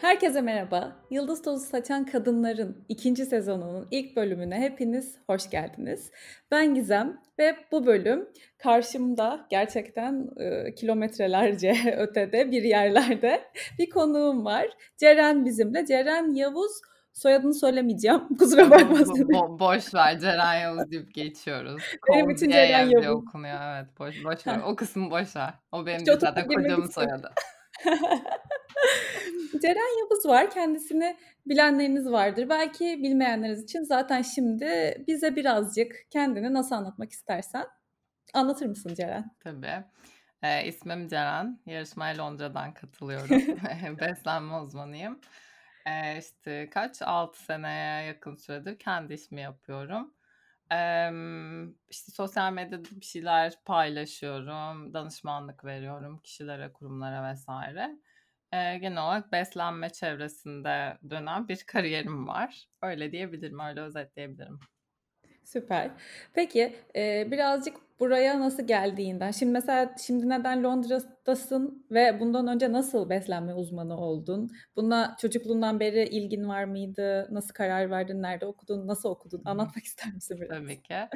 Herkese merhaba. Yıldız Tozu Saçan Kadınların ikinci sezonunun ilk bölümüne hepiniz hoş geldiniz. Ben Gizem ve bu bölüm karşımda gerçekten e, kilometrelerce ötede bir yerlerde bir konuğum var. Ceren bizimle. Ceren Yavuz soyadını söylemeyeceğim. Kusura bakmasın. Bo- boş ver Ceren Yavuz deyip geçiyoruz. Benim için Ceren Yavuz. okunuyor evet. Boş, boş ver. O kısmı boş ver. O benim zaten kocamın soyadı. Ceren Yavuz var. Kendisini bilenleriniz vardır. Belki bilmeyenleriniz için zaten şimdi bize birazcık kendini nasıl anlatmak istersen anlatır mısın Ceren? Tabii. Ee, ismim Ceren. Yarışmaya Londra'dan katılıyorum. Beslenme uzmanıyım. Ee, işte kaç? 6 seneye yakın süredir kendi işimi yapıyorum. Ee, işte sosyal medyada bir şeyler paylaşıyorum. Danışmanlık veriyorum kişilere, kurumlara vesaire. Eee, genel olarak beslenme çevresinde dönen bir kariyerim var. Öyle diyebilirim, öyle özetleyebilirim. Süper. Peki, eee, birazcık buraya nasıl geldiğinden, şimdi mesela şimdi neden Londra'dasın ve bundan önce nasıl beslenme uzmanı oldun? Buna çocukluğundan beri ilgin var mıydı? Nasıl karar verdin? Nerede okudun? Nasıl okudun? Anlatmak ister misin biraz? Tabii ki.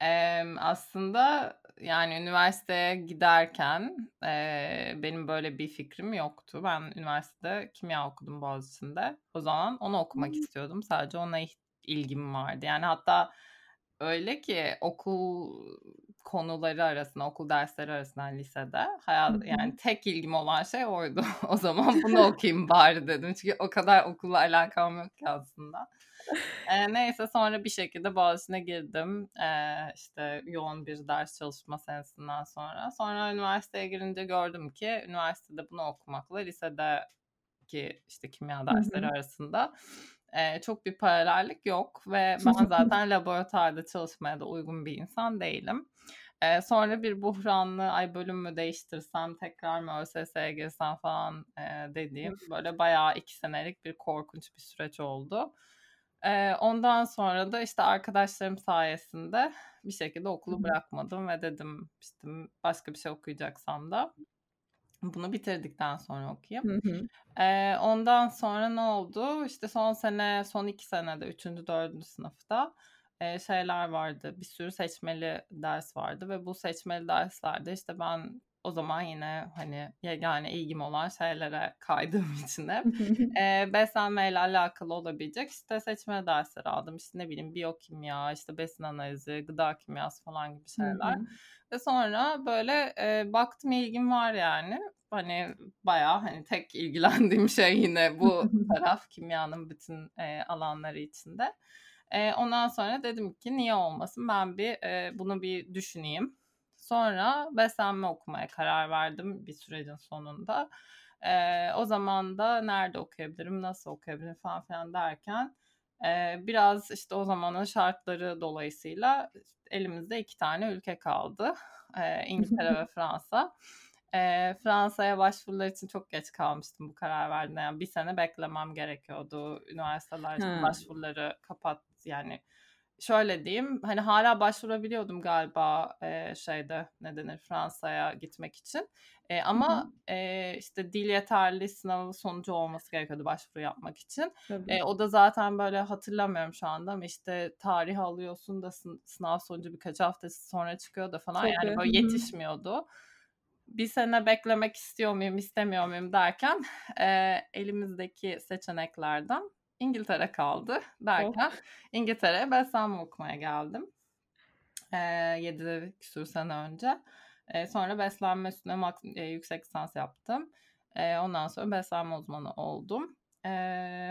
Emm, aslında yani üniversiteye giderken eee, benim böyle bir fikrim yoktu. Ben üniversitede kimya okudum Boğaziçi'nde. O zaman onu okumak istiyordum. Sadece ona ilgim vardı. Yani hatta öyle ki okul konuları arasında, okul dersleri arasında lisede hayat yani tek ilgim olan şey oydu. o zaman bunu okuyayım bari dedim. Çünkü o kadar okulla alakam yok ki aslında. E, neyse sonra bir şekilde Boğaziçi'ne girdim. E, işte yoğun bir ders çalışma senesinden sonra. Sonra üniversiteye girince gördüm ki üniversitede bunu okumakla lisedeki işte kimya dersleri arasında e, çok bir paralellik yok ve ben zaten laboratuvarda çalışmaya da uygun bir insan değilim. E, sonra bir buhranlı ay bölüm mü değiştirsem tekrar mı ÖSS'ye girsem falan e, dediğim böyle bayağı iki senelik bir korkunç bir süreç oldu. Eee, ondan sonra da, işte, arkadaşlarım sayesinde bir şekilde okulu bırakmadım ve dedim, işte, başka bir şey okuyacaksam da bunu bitirdikten sonra okuyayım. Eee, ondan sonra ne oldu? İşte, son sene, son iki senede 3. 4. sınıfta, eee, şeyler vardı, bir sürü seçmeli ders vardı ve bu seçmeli derslerde, işte, ben o zaman yine hani yegane ilgim olan şeylere kaydığım için hep e, beslenmeyle alakalı olabilecek işte seçme dersleri aldım. İşte ne bileyim biyokimya, işte besin analizi, gıda kimyası falan gibi şeyler. Ve sonra böyle e, baktım ilgim var yani. Hani bayağı hani tek ilgilendiğim şey yine bu taraf kimyanın bütün e, alanları içinde. E, ondan sonra dedim ki niye olmasın ben bir e, bunu bir düşüneyim Sonra beslenme okumaya karar verdim bir sürecin sonunda. Ee, o zaman da nerede okuyabilirim, nasıl okuyabilirim falan filan derken e, biraz işte o zamanın şartları dolayısıyla elimizde iki tane ülke kaldı. E, İngiltere ve Fransa. E, Fransa'ya başvurular için çok geç kalmıştım bu karar verdiğimde. Yani bir sene beklemem gerekiyordu. Üniversiteler hmm. başvuruları kapat yani şöyle diyeyim hani hala başvurabiliyordum galiba e, şeyde ne denir Fransa'ya gitmek için. E, ama e, işte dil yeterli sınavı sonucu olması gerekiyordu başvuru yapmak için. E, o da zaten böyle hatırlamıyorum şu anda ama işte tarih alıyorsun da sınav sonucu birkaç hafta sonra çıkıyor da falan Tabii. yani böyle yetişmiyordu. Bir sene beklemek istiyor muyum istemiyor muyum? derken e, elimizdeki seçeneklerden İngiltere kaldı derken oh. İngiltere'ye beslenme okumaya geldim. E, 7 küsur sene önce. E, sonra beslenme üstüne mak- e, yüksek lisans yaptım. E, ondan sonra beslenme uzmanı oldum. E,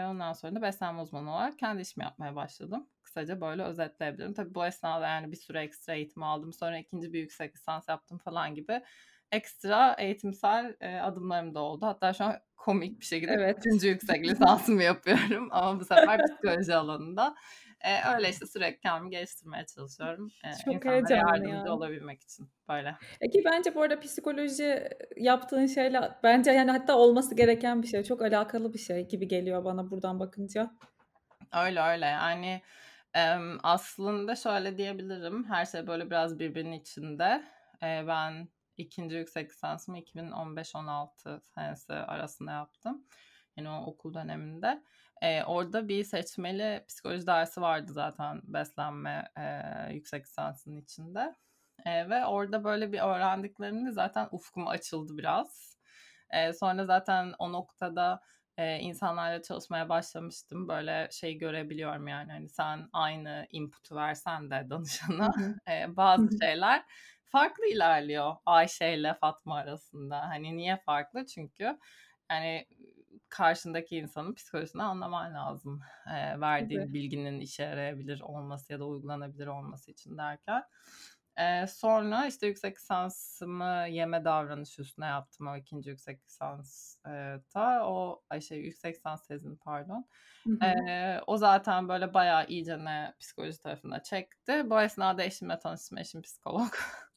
ondan sonra da beslenme uzmanı olarak kendi işimi yapmaya başladım. Kısaca böyle özetleyebilirim. Tabii bu esnada yani bir süre ekstra eğitim aldım. Sonra ikinci bir yüksek lisans yaptım falan gibi ekstra eğitimsel e, adımlarım da oldu. Hatta şu an komik bir şekilde evet. üçüncü yüksek lisansımı yapıyorum ama bu sefer psikoloji alanında. E, öyle işte sürekli kendimi geliştirmeye çalışıyorum. E, Çok heyecanlı yardımcı ya. olabilmek için böyle. E ki bence bu arada psikoloji yaptığın şeyle bence yani hatta olması gereken bir şey. Çok alakalı bir şey gibi geliyor bana buradan bakınca. Öyle öyle yani e, aslında şöyle diyebilirim. Her şey böyle biraz birbirinin içinde. E, ben ikinci yüksek lisansımı 2015-16 senesi arasında yaptım. Yani o okul döneminde. Ee, orada bir seçmeli psikoloji dersi vardı zaten beslenme e, yüksek lisansının içinde. E, ve orada böyle bir öğrendiklerimde zaten ufkum açıldı biraz. E, sonra zaten o noktada e, insanlarla çalışmaya başlamıştım. Böyle şey görebiliyorum yani hani sen aynı input'u versen de danışana e, bazı şeyler farklı ilerliyor Ayşe ile Fatma arasında. Hani niye farklı? Çünkü yani karşındaki insanın psikolojisini anlaman lazım. E, verdiğin evet. bilginin işe yarayabilir olması ya da uygulanabilir olması için derken. Ee, sonra işte yüksek lisansımı yeme davranış üstüne yaptım o ikinci yüksek lisansta. O şey yüksek lisans tezini pardon. Hı hı. Ee, o zaten böyle bayağı iyice ne psikoloji tarafına çekti. Bu esnada eşimle tanıştım. Eşim psikolog.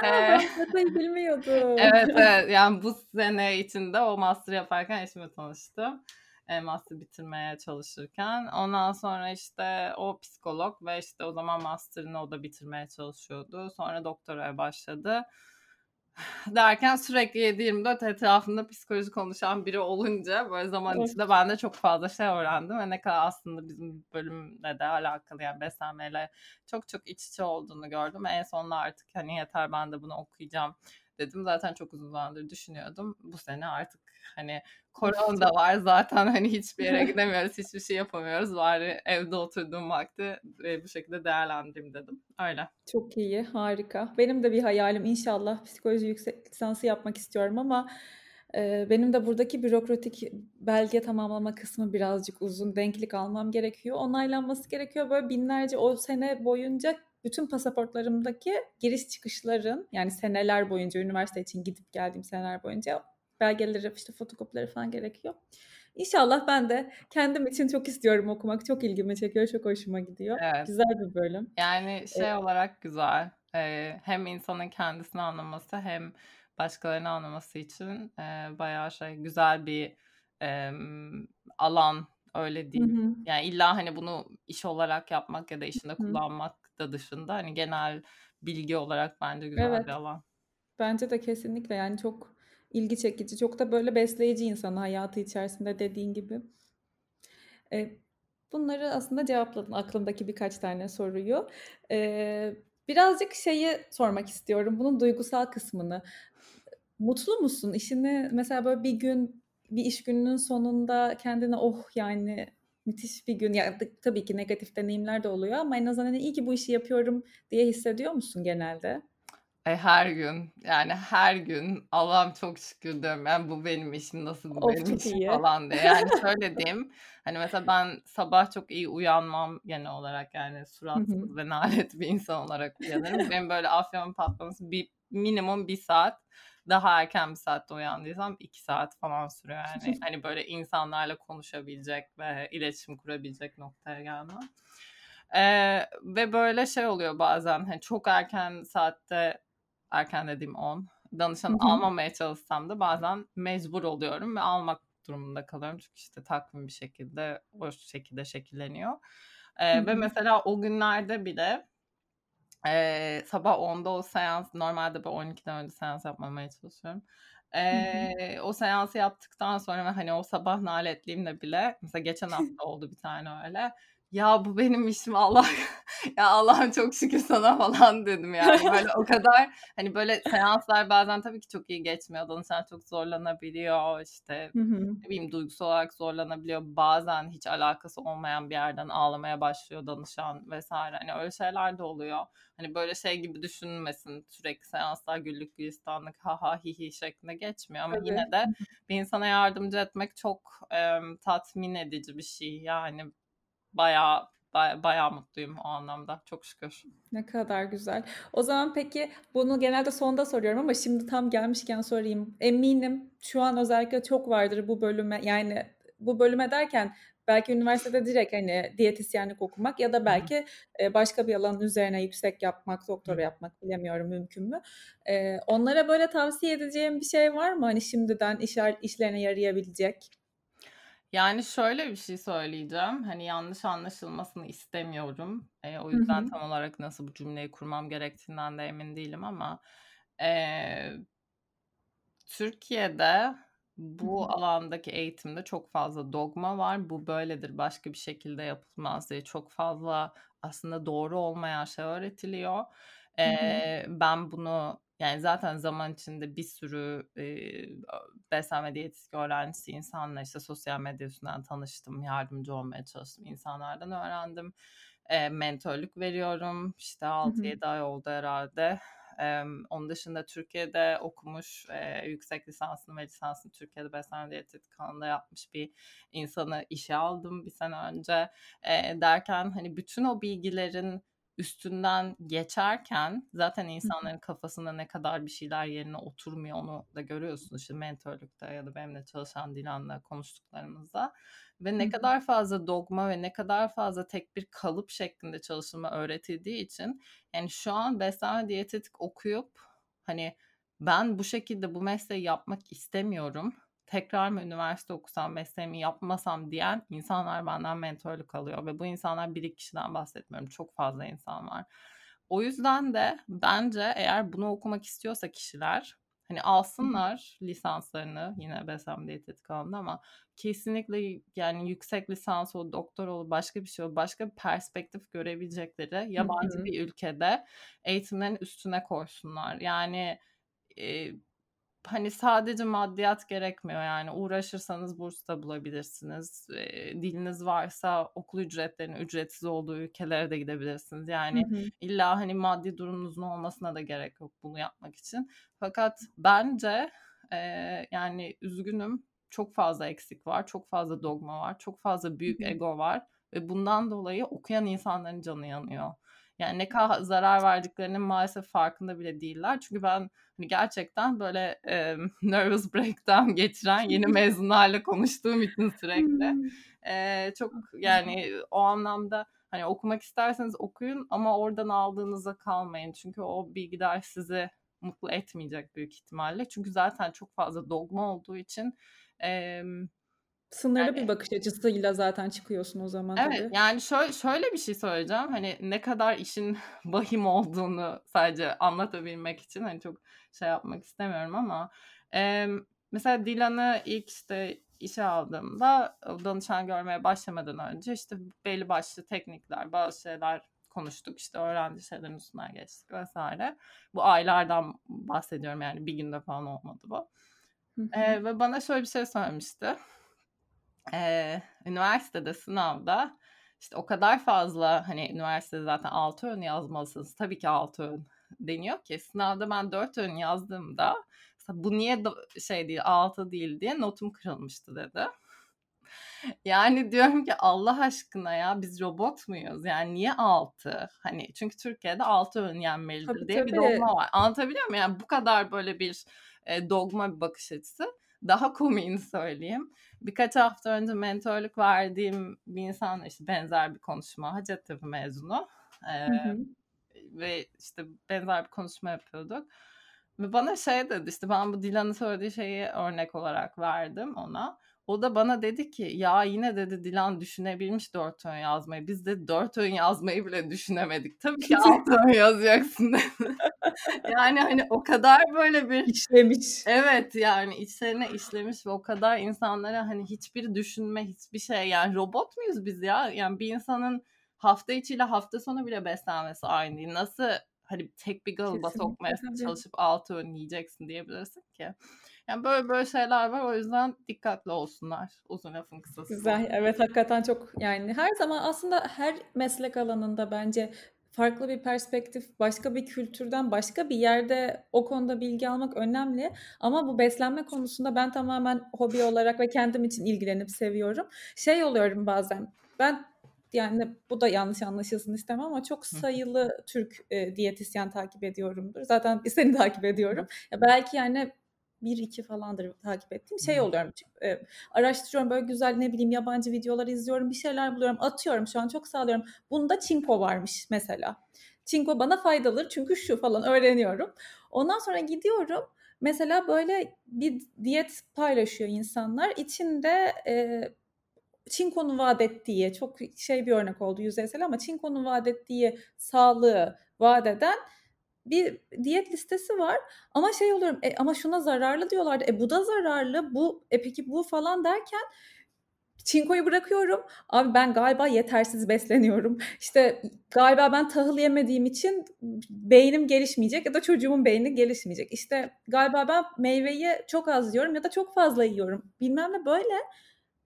Ha, ben bilmiyordum. evet, evet yani bu sene içinde o master yaparken eşimle tanıştım e, master bitirmeye çalışırken. Ondan sonra işte o psikolog ve işte o zaman master'ını o da bitirmeye çalışıyordu. Sonra doktoraya başladı. Derken sürekli 7-24 etrafında psikoloji konuşan biri olunca böyle zaman evet. içinde ben de çok fazla şey öğrendim ve ne kadar aslında bizim bölümle de alakalı yani beslenmeyle çok çok iç içe olduğunu gördüm. En sonunda artık hani yeter ben de bunu okuyacağım dedim. Zaten çok uzun zamandır düşünüyordum. Bu sene artık hani korona da var zaten hani hiçbir yere gidemiyoruz, hiçbir şey yapamıyoruz. Bari evde oturduğum vakti e, bu şekilde değerlendireyim dedim. Öyle. Çok iyi, harika. Benim de bir hayalim inşallah psikoloji yüksek lisansı yapmak istiyorum ama e, benim de buradaki bürokratik belge tamamlama kısmı birazcık uzun. Denklik almam gerekiyor. Onaylanması gerekiyor. Böyle binlerce o sene boyunca bütün pasaportlarımdaki giriş çıkışların yani seneler boyunca üniversite için gidip geldiğim seneler boyunca belgeleri işte fotokopileri falan gerekiyor. İnşallah ben de kendim için çok istiyorum okumak. Çok ilgimi çekiyor, çok hoşuma gidiyor. Evet. Güzel bir bölüm. Yani şey ee, olarak güzel. Ee, hem insanın kendisini anlaması hem başkalarını anlaması için e, bayağı şey güzel bir e, alan öyle değil. Hı hı. Yani illa hani bunu iş olarak yapmak ya da işinde hı. kullanmak da dışında hani genel bilgi olarak bence güzel evet. bir alan. Bence de kesinlikle yani çok ilgi çekici, çok da böyle besleyici insan hayatı içerisinde dediğin gibi. E, bunları aslında cevapladın aklımdaki birkaç tane soruyu. E, birazcık şeyi sormak istiyorum, bunun duygusal kısmını. Mutlu musun? İşini mesela böyle bir gün, bir iş gününün sonunda kendine oh yani müthiş bir gün. Ya tabii ki negatif deneyimler de oluyor ama en azından hani iyi ki bu işi yapıyorum diye hissediyor musun genelde? E, her gün yani her gün Allah'ım çok şükür diyorum yani bu benim işim nasıl bu of, benim işim iyi. falan diye. Yani şöyle diyeyim hani mesela ben sabah çok iyi uyanmam genel olarak yani suratsız ve nalet bir insan olarak uyanırım. benim böyle afyon patlaması bir minimum bir saat daha erken bir saatte uyandıysam iki saat falan sürüyor yani. hani böyle insanlarla konuşabilecek ve iletişim kurabilecek noktaya gelmem. Ee, ve böyle şey oluyor bazen hani çok erken saatte erken dediğim 10 danışan almamaya çalışsam da bazen mecbur oluyorum ve almak durumunda kalıyorum. Çünkü işte takvim bir şekilde o şekilde şekilleniyor. Ee, ve mesela o günlerde bile e, sabah 10'da o seans normalde ben 12'den önce seans yapmamaya çalışıyorum. E, o seansı yaptıktan sonra ve hani o sabah naletliğimle bile mesela geçen hafta oldu bir tane öyle ya bu benim işim Allah ya Allah'ım çok şükür sana falan dedim yani. Böyle o kadar hani böyle seanslar bazen tabii ki çok iyi geçmiyor. Danışan çok zorlanabiliyor işte ne bileyim duygusal olarak zorlanabiliyor. Bazen hiç alakası olmayan bir yerden ağlamaya başlıyor danışan vesaire. Hani öyle şeyler de oluyor. Hani böyle şey gibi düşünmesin sürekli seanslar güllük gülistanlık ha ha hi hi şeklinde geçmiyor. Ama evet. yine de bir insana yardımcı etmek çok e, tatmin edici bir şey. Yani bayağı baya, bayağı mutluyum o anlamda. Çok şükür. Ne kadar güzel. O zaman peki bunu genelde sonda soruyorum ama şimdi tam gelmişken sorayım. Eminim şu an özellikle çok vardır bu bölüme yani bu bölüme derken belki üniversitede direkt hani diyetisyenlik okumak ya da belki e, başka bir alanın üzerine yüksek yapmak, doktora yapmak bilemiyorum mümkün mü? E, onlara böyle tavsiye edeceğim bir şey var mı? Hani şimdiden iş, işlerine yarayabilecek? Yani şöyle bir şey söyleyeceğim. Hani yanlış anlaşılmasını istemiyorum. E, o yüzden tam olarak nasıl bu cümleyi kurmam gerektiğinden de emin değilim ama e, Türkiye'de bu alandaki eğitimde çok fazla dogma var. Bu böyledir, başka bir şekilde yapılmaz diye çok fazla aslında doğru olmayan şey öğretiliyor. Ee, ben bunu yani zaten zaman içinde bir sürü e, beslenme diyetistik öğrencisi insanla işte sosyal medya üstünden tanıştım, yardımcı olmaya çalıştım, insanlardan öğrendim. E, mentörlük veriyorum. İşte 6-7 ay oldu herhalde. E, onun dışında Türkiye'de okumuş, e, yüksek lisansını ve lisansını Türkiye'de beslenme diyetetik alanında yapmış bir insanı işe aldım bir sene önce. E, derken hani bütün o bilgilerin üstünden geçerken zaten insanların kafasında ne kadar bir şeyler yerine oturmuyor onu da görüyorsunuz işte mentörlükte ya da benimle çalışan Dilan'la konuştuklarımızda ve ne kadar fazla dogma ve ne kadar fazla tek bir kalıp şeklinde çalışılma öğretildiği için yani şu an beslenme diyetetik okuyup hani ben bu şekilde bu mesleği yapmak istemiyorum tekrar mı üniversite okusam mesleğimi yapmasam diyen insanlar benden mentörlük alıyor ve bu insanlar bir iki kişiden bahsetmiyorum çok fazla insan var. O yüzden de bence eğer bunu okumak istiyorsa kişiler hani alsınlar lisanslarını yine beslenme diyetetik alanında ama kesinlikle yani yüksek lisans o doktor ol başka bir şey ol başka bir perspektif görebilecekleri yabancı bir ülkede eğitimlerin üstüne koysunlar. Yani e, hani sadece maddiyat gerekmiyor yani uğraşırsanız burs da bulabilirsiniz. E, diliniz varsa okul ücretlerinin ücretsiz olduğu ülkelere de gidebilirsiniz. Yani hı hı. illa hani maddi durumunuzun olmasına da gerek yok bunu yapmak için. Fakat bence e, yani üzgünüm çok fazla eksik var, çok fazla dogma var, çok fazla büyük hı hı. ego var ve bundan dolayı okuyan insanların canı yanıyor. Yani ne kadar zarar verdiklerinin maalesef farkında bile değiller. Çünkü ben hani gerçekten böyle e, nervous breakdown geçiren yeni mezunlarla konuştuğum için sürekli e, çok yani o anlamda hani okumak isterseniz okuyun ama oradan aldığınıza kalmayın. Çünkü o bilgiler sizi mutlu etmeyecek büyük ihtimalle. Çünkü zaten çok fazla dogma olduğu için e, Sınırlı yani, bir bakış açısıyla zaten çıkıyorsun o zaman Evet tabii. yani şöyle, şöyle bir şey söyleyeceğim. Hani ne kadar işin vahim olduğunu sadece anlatabilmek için hani çok şey yapmak istemiyorum ama e, mesela Dilan'ı ilk işte işe aldığımda danışan görmeye başlamadan önce işte belli başlı teknikler, bazı şeyler konuştuk. İşte öğrenci şeylerin üstünden geçtik vesaire. Bu aylardan bahsediyorum yani bir günde falan olmadı bu. ee, ve bana şöyle bir şey söylemişti e, üniversitede sınavda işte o kadar fazla hani üniversitede zaten 6 ön yazmalısınız. Tabii ki 6 ön deniyor ki sınavda ben 4 ön yazdığımda bu niye şey değil 6 değil diye notum kırılmıştı dedi. Yani diyorum ki Allah aşkına ya biz robot muyuz? Yani niye 6? Hani çünkü Türkiye'de 6 ön yenmelidir tabii, diye tabii. bir dogma var. Anlatabiliyor muyum? Yani bu kadar böyle bir e, dogma bir bakış açısı. Daha komiğini söyleyeyim. Birkaç hafta önce mentorluk verdiğim bir insanla işte benzer bir konuşma. Hacettepe mezunu. Ee, hı hı. Ve işte benzer bir konuşma yapıyorduk. Ve bana şey dedi işte ben bu Dilan'ın söylediği şeyi örnek olarak verdim ona. O da bana dedi ki ya yine dedi Dilan düşünebilmiş dört ön yazmayı. Biz de dört ön yazmayı bile düşünemedik. Tabii ki alt ön yazacaksın dedi. yani hani o kadar böyle bir... işlemiş. Evet yani içlerine işlemiş ve o kadar insanlara hani hiçbir düşünme hiçbir şey yani robot muyuz biz ya? Yani bir insanın hafta içiyle hafta sonu bile beslenmesi aynı değil. Nasıl hani tek bir galıba sokmaya çalışıp altı ön yiyeceksin diyebilirsin ki. Yani böyle böyle şeyler var. O yüzden dikkatli olsunlar. Uzun lafın kısası. Güzel. Evet hakikaten çok yani her zaman aslında her meslek alanında bence farklı bir perspektif, başka bir kültürden, başka bir yerde o konuda bilgi almak önemli. Ama bu beslenme konusunda ben tamamen hobi olarak ve kendim için ilgilenip seviyorum. Şey oluyorum bazen. Ben yani bu da yanlış anlaşılsın istemem ama çok sayılı Türk e, diyetisyen takip ediyorumdur. Zaten seni takip ediyorum. Ya belki yani bir iki falandır takip ettiğim şey oluyorum. E, araştırıyorum böyle güzel ne bileyim yabancı videolar izliyorum bir şeyler buluyorum atıyorum şu an çok sağlıyorum. Bunda çinko varmış mesela. Çinko bana faydalı çünkü şu falan öğreniyorum. Ondan sonra gidiyorum mesela böyle bir diyet paylaşıyor insanlar. İçinde e, Çinko'nun vaat ettiği çok şey bir örnek oldu yüzeysel ama Çinko'nun vaat ettiği sağlığı vaat eden bir diyet listesi var ama şey oluyorum e, ama şuna zararlı diyorlardı. E bu da zararlı. Bu e peki bu falan derken çinkoyu bırakıyorum. Abi ben galiba yetersiz besleniyorum. İşte galiba ben tahıl yemediğim için beynim gelişmeyecek ya da çocuğumun beyni gelişmeyecek. İşte galiba ben meyveyi çok az yiyorum ya da çok fazla yiyorum. Bilmem ne böyle.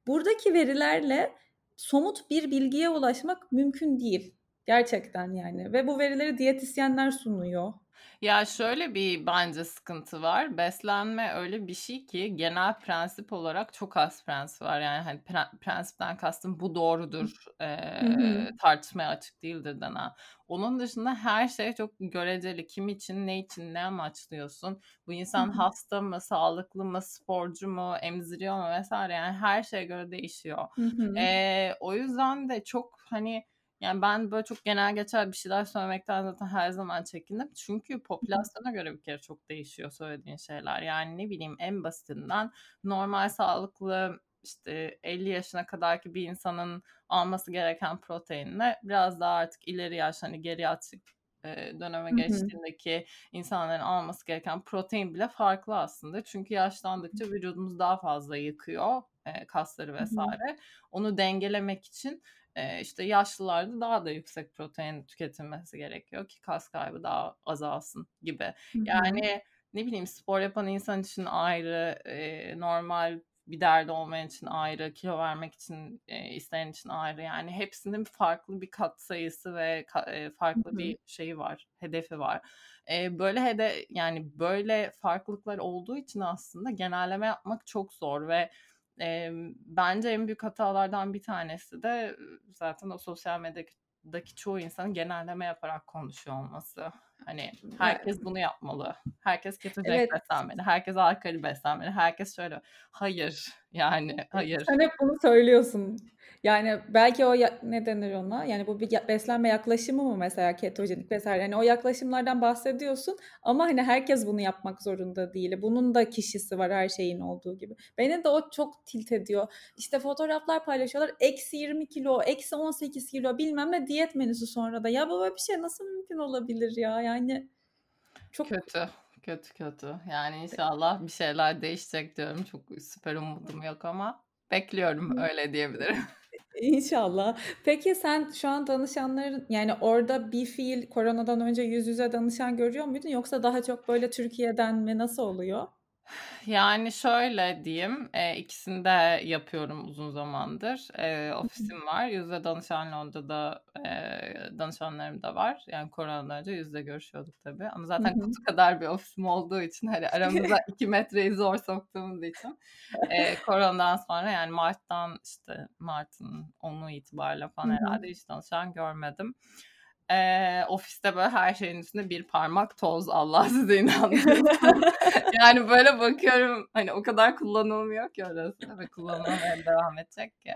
Buradaki verilerle somut bir bilgiye ulaşmak mümkün değil. Gerçekten yani. Ve bu verileri diyetisyenler sunuyor. Ya şöyle bir bence sıkıntı var. Beslenme öyle bir şey ki genel prensip olarak çok az prensip var. Yani hani pre- prensipten kastım bu doğrudur e, tartışmaya açık değildir denen. Onun dışında her şey çok göreceli. Kim için, ne için, ne amaçlıyorsun? Bu insan hasta mı, sağlıklı mı, sporcu mu, emziriyor mu vesaire. Yani her şeye göre değişiyor. e, o yüzden de çok hani yani ben böyle çok genel geçer bir şeyler söylemekten zaten her zaman çekindim. Çünkü popülasyona göre bir kere çok değişiyor söylediğin şeyler. Yani ne bileyim en basitinden normal sağlıklı işte 50 yaşına kadarki bir insanın alması gereken proteinle biraz daha artık ileri yaş hani geriatrik döneme geçtiğindeki insanların alması gereken protein bile farklı aslında. Çünkü yaşlandıkça vücudumuz daha fazla yıkıyor kasları vesaire. Onu dengelemek için işte yaşlılarda daha da yüksek protein tüketilmesi gerekiyor ki kas kaybı daha azalsın gibi. Yani ne bileyim spor yapan insan için ayrı, normal bir derdi olmayan için ayrı, kilo vermek için e, isteyen için ayrı. Yani hepsinin farklı bir kat sayısı ve e, farklı Hı-hı. bir şeyi var, hedefi var. E, böyle hede yani böyle farklılıklar olduğu için aslında genelleme yapmak çok zor ve e, bence en büyük hatalardan bir tanesi de zaten o sosyal medyadaki çoğu insanın genelleme yaparak konuşuyor olması. Hani herkes bunu yapmalı. Herkes ketojenik evet. beslenmeli. Herkes alkali beslenmeli. Herkes şöyle. Hayır. Yani hayır. Sen hep bunu söylüyorsun. Yani belki o ya, ne denir ona? Yani bu bir beslenme yaklaşımı mı mesela ketojenik vesaire? Yani o yaklaşımlardan bahsediyorsun ama hani herkes bunu yapmak zorunda değil. Bunun da kişisi var her şeyin olduğu gibi. Beni de o çok tilt ediyor. İşte fotoğraflar paylaşıyorlar. Eksi 20 kilo, eksi 18 kilo bilmem ne diyet menüsü sonra da. Ya böyle bir şey nasıl mümkün olabilir ya? Yani çok kötü. Kötü kötü. Yani inşallah bir şeyler değişecek diyorum. Çok süper umudum yok ama bekliyorum öyle diyebilirim. İnşallah. Peki sen şu an danışanların yani orada bir fiil koronadan önce yüz yüze danışan görüyor muydun yoksa daha çok böyle Türkiye'den mi nasıl oluyor? Yani şöyle diyeyim, eee, ikisini de yapıyorum uzun zamandır. Eee, ofisim var. Yüzde danışan Londra'da eee, danışanlarım da var. Yani koronadan önce yüzde görüşüyorduk tabii. Ama zaten kutu kadar bir ofisim olduğu için hani aramıza iki metreyi zor soktuğumuz için eee, koronadan sonra yani Mart'tan işte Mart'ın 10'u itibariyle falan herhalde hiç danışan görmedim e, ofiste böyle her şeyin üstünde bir parmak toz Allah size inandırsın. yani böyle bakıyorum hani o kadar kullanılmıyor ki orası ve kullanılmaya devam edecek ki.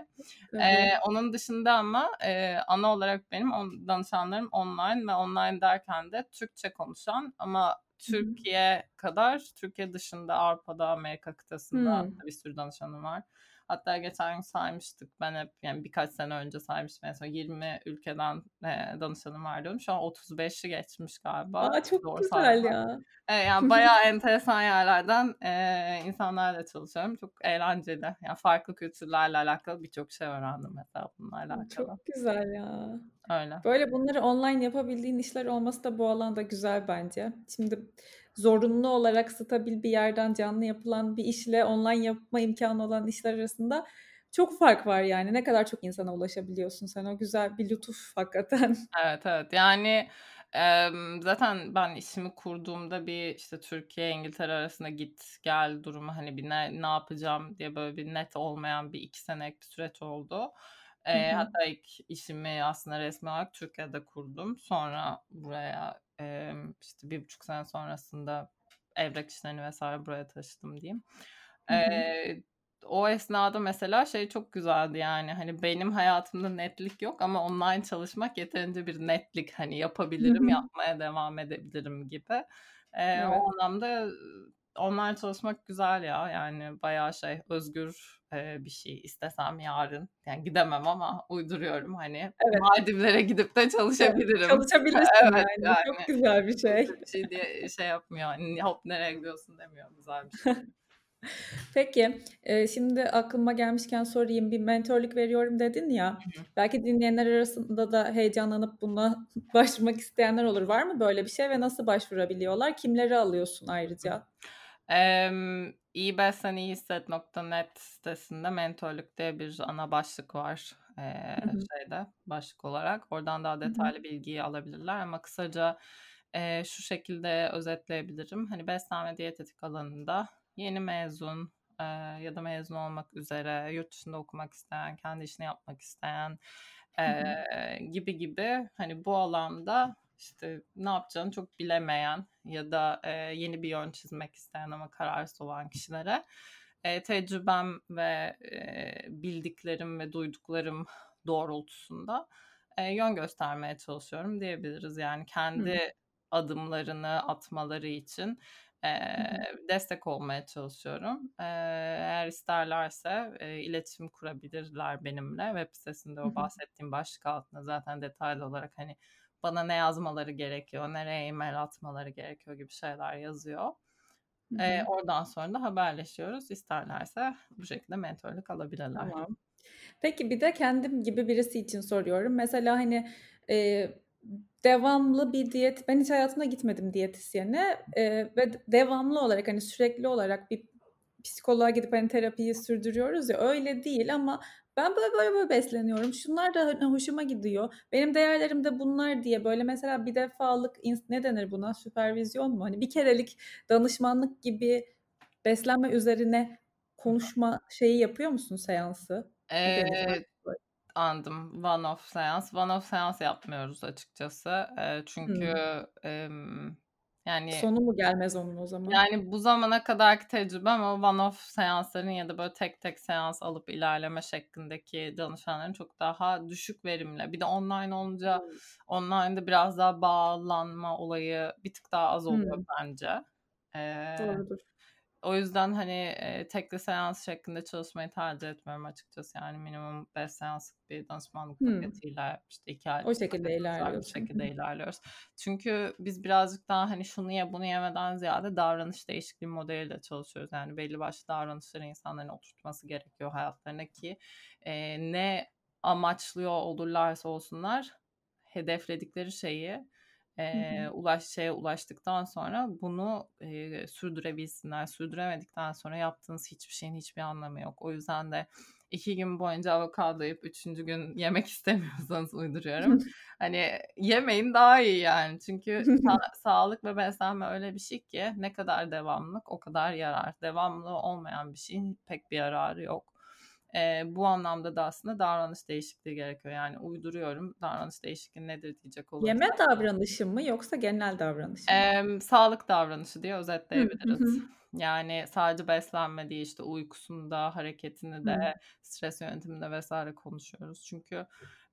E, onun dışında ama e, ana olarak benim on, danışanlarım online ve online derken de Türkçe konuşan ama Türkiye kadar Türkiye dışında Avrupa'da Amerika kıtasında hmm. bir sürü danışanım var. Hatta geçen gün saymıştık. Ben hep yani birkaç sene önce saymıştım. En son 20 ülkeden e, danışanım var diyorum. Şu an 35'i geçmiş galiba. Aa, çok Doğru güzel sayma. ya. E, yani bayağı enteresan yerlerden e, insanlarla çalışıyorum. Çok eğlenceli. Yani farklı kültürlerle alakalı birçok şey öğrendim mesela bunlarla alakalı. Çok güzel ya. Öyle. Böyle bunları online yapabildiğin işler olması da bu alanda güzel bence. Şimdi zorunlu olarak stabil bir yerden canlı yapılan bir işle online yapma imkanı olan işler arasında çok fark var yani. Ne kadar çok insana ulaşabiliyorsun sen. O güzel bir lütuf hakikaten. Evet evet. Yani e, zaten ben işimi kurduğumda bir işte Türkiye İngiltere arasında git gel durumu hani bir ne, ne yapacağım diye böyle bir net olmayan bir iki senelik bir süreç oldu. E, hatta ilk işimi aslında resmi olarak Türkiye'de kurdum. Sonra buraya e, işte bir buçuk sene sonrasında evrak işlerini vesaire buraya taşıdım diyeyim. E, o esnada mesela şey çok güzeldi yani hani benim hayatımda netlik yok ama online çalışmak yeterince bir netlik hani yapabilirim yapmaya devam edebilirim gibi. E, evet. O anlamda online çalışmak güzel ya. Yani bayağı şey özgür e, bir şey. İstesem yarın yani gidemem ama uyduruyorum hani Evet. Maldivlere gidip de çalışabilirim. Çalışabilirsin Evet, yani. yani. Çok güzel bir şey. Bir şey diye şey yapmıyor. Hani hop nereye gidiyorsun demiyor. Güzel bir şey. Peki, eee, şimdi aklıma gelmişken sorayım. Bir mentörlük veriyorum dedin ya. Hı hı. Belki dinleyenler arasında da heyecanlanıp buna başvurmak isteyenler olur. Var mı böyle bir şey ve nasıl başvurabiliyorlar? Kimleri alıyorsun ayrıca? Emm, iyibesleniyhisset.net sitesinde mentörlük diye bir ana başlık var. Hı. şeyde, başlık olarak. Oradan daha detaylı bilgiyi alabilirler ama kısaca, eee, şu şekilde özetleyebilirim. Hani beslenme diyetetik alanında yeni mezun, eee, ya da mezun olmak üzere, yurt dışında okumak isteyen, kendi işini yapmak isteyen, eee, gibi gibi hani bu alanda işte ne yapacağını çok bilemeyen ya da eee, yeni bir yön çizmek isteyen ama kararsız olan kişilere eee, tecrübem ve eee, bildiklerim ve duyduklarım doğrultusunda eee, yön göstermeye çalışıyorum diyebiliriz. Yani kendi adımlarını atmaları için Hı hı. destek olmaya çalışıyorum. Eee, eğer isterlerse eee, iletişim kurabilirler benimle. Web sitesinde Hı o hı. bahsettiğim başlık altında zaten detaylı olarak hani bana ne yazmaları gerekiyor, nereye e-mail atmaları gerekiyor gibi şeyler yazıyor. Hı. oradan sonra da haberleşiyoruz. İsterlerse bu şekilde mentörlük alabilirler. Tamam. Peki bir de kendim gibi birisi için soruyorum. Mesela hani eee, devamlı bir diyet, ben hiç hayatımda gitmedim diyetisyene eee, ve devamlı olarak hani sürekli olarak bir psikoloğa gidip hani terapiyi sürdürüyoruz ya öyle değil ama ben böyle böyle böyle besleniyorum. Şunlar da hani hoşuma gidiyor. Benim değerlerim de bunlar diye böyle mesela bir defalık ne denir buna? Süpervizyon mu? Hani bir kerelik danışmanlık gibi beslenme üzerine konuşma şeyi yapıyor musun seansı? Böyle? anladım. One off seans. One off seans yapmıyoruz açıkçası. Eee, çünkü emm, yani Sonu mu gelmez onun o zaman? yani bu zamana kadarki tecrübem o one off seansların ya da böyle tek tek seans alıp ilerleme şeklindeki danışanların çok daha düşük verimli. Bir de online olunca Hımm. online'da biraz daha bağlanma olayı bir tık daha az oluyor Hımm. bence. Eee, Doğrudur. O yüzden hani eee, tekli seans şeklinde çalışmayı tercih etmiyorum açıkçası. Yani minimum 5 seanslık bir danışmanlık Hımm. paketiyle işte 2 aylık O şekilde ilerliyorsun. Hı şekilde ilerliyoruz. Çünkü biz birazcık daha hani şunu ye bunu yemeden ziyade davranış değişikliği modeliyle çalışıyoruz. Yani belli başlı davranışları insanların oturtması gerekiyor hayatlarına ki eee, ne amaçlıyor olurlarsa olsunlar hedefledikleri şeyi Hı. ulaş şeye ulaştıktan sonra bunu eee, sürdürebilsinler. Sürdüremedikten sonra yaptığınız hiçbir şeyin hiçbir anlamı yok. O yüzden de iki gün boyunca avokado yiyip üçüncü gün yemek istemiyorsanız uyduruyorum. Hani yemeyin daha iyi yani. Çünkü sa- sağlık ve beslenme öyle bir şey ki ne kadar devamlılık o kadar yarar. Devamlı olmayan bir şeyin pek bir yararı yok. Eee, bu anlamda da aslında davranış değişikliği gerekiyor. Yani uyduruyorum. Davranış değişikliği nedir diyecek Yeme olursak. davranışı mı yoksa genel davranış mı? Emm, sağlık davranışı diye hı özetleyebiliriz. hı. Yani sadece beslenme değil işte uykusunda, hareketini de, stres yönetiminde vs. konuşuyoruz. Çünkü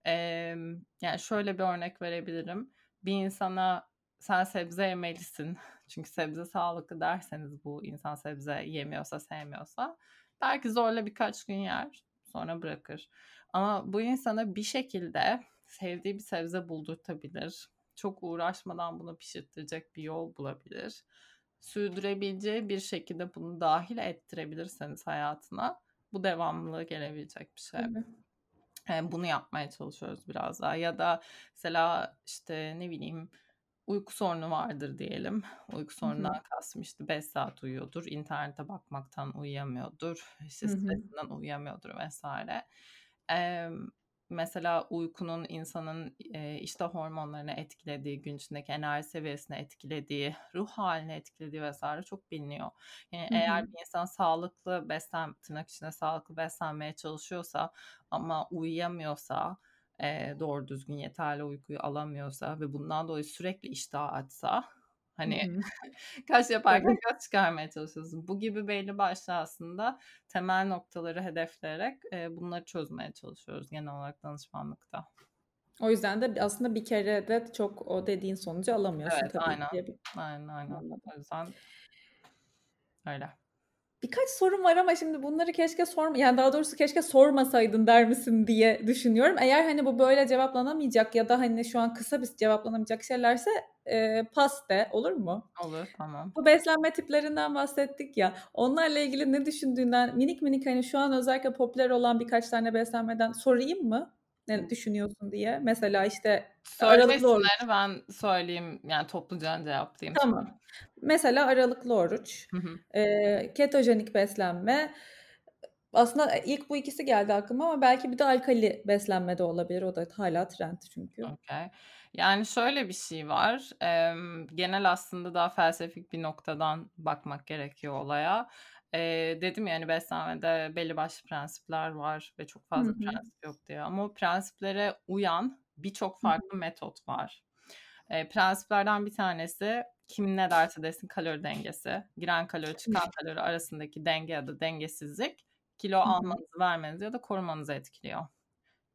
emm, yani şöyle bir örnek verebilirim. Bir insana sen sebze yemelisin çünkü sebze sağlıklı derseniz bu insan sebze yemiyorsa, sevmiyorsa belki zorla birkaç gün yer, sonra bırakır. Ama bu insana bir şekilde sevdiği bir sebze buldurtabilir. Çok uğraşmadan bunu pişirttirecek bir yol bulabilir. Sürdürebileceği bir şekilde bunu dahil ettirebilirseniz hayatına bu devamlılığı gelebilecek bir şey. Tabii. Eee, bunu yapmaya çalışıyoruz biraz daha. Ya da mesela işte ne bileyim uyku sorunu vardır diyelim. Uyku sorunundan kastım işte 5 saat uyuyordur. internete bakmaktan uyuyamıyordur. İşte Hı hı. stresinden uyuyamıyordur vs. Emm, mesela uykunun insanın eee, işte hormonlarını etkilediği, gün içindeki enerji seviyesini etkilediği, ruh halini etkilediği vs. çok biliniyor. Yani Hı eğer bir insan sağlıklı beslen tırnak içinde sağlıklı beslenmeye çalışıyorsa ama uyuyamıyorsa, eee, doğru düzgün yeterli uykuyu alamıyorsa ve bundan dolayı sürekli iştahı açsa hani kaş yaparken göz çıkarmaya çalışıyorsun. Bu gibi belli başlı aslında temel noktaları hedefleyerek eee, bunları çözmeye çalışıyoruz genel olarak danışmanlıkta. O yüzden de aslında bir kerede çok o dediğin sonucu alamıyorsun Evet, tabii aynen. ki. Aynen, aynen. Anladım. O yüzden Öyle. Birkaç sorum var ama şimdi bunları keşke sorma yani daha doğrusu keşke sormasaydın der misin diye düşünüyorum. Eğer hani bu böyle cevaplanamayacak ya da hani şu an kısa bir cevaplanamayacak şeylerse e, pas de olur mu? Olur tamam. Bu beslenme tiplerinden bahsettik ya. Onlarla ilgili ne düşündüğünden minik minik hani şu an özellikle popüler olan birkaç tane beslenmeden sorayım mı? Ne düşünüyorsun diye. Mesela işte aralıklı oruç. ben söyleyeyim yani topluca cevaplayayım. Tamam. Şimdi. Mesela aralıklı oruç, hı hı. E, ketojenik beslenme. Aslında ilk bu ikisi geldi aklıma ama belki bir de alkali beslenme de olabilir. O da hala trend çünkü. Okay. Yani şöyle bir şey var. E, genel aslında daha felsefik bir noktadan bakmak gerekiyor olaya. E, dedim yani beslenmede belli başlı prensipler var ve çok fazla Hı-hı. prensip yok diye. Ama o prensiplere uyan birçok farklı Hı-hı. metot var. E, prensiplerden bir tanesi kim ne derse desin kalori dengesi. Giren kalori çıkan kalori arasındaki denge ya da dengesizlik kilo almanızı vermenizi ya da korumanızı etkiliyor.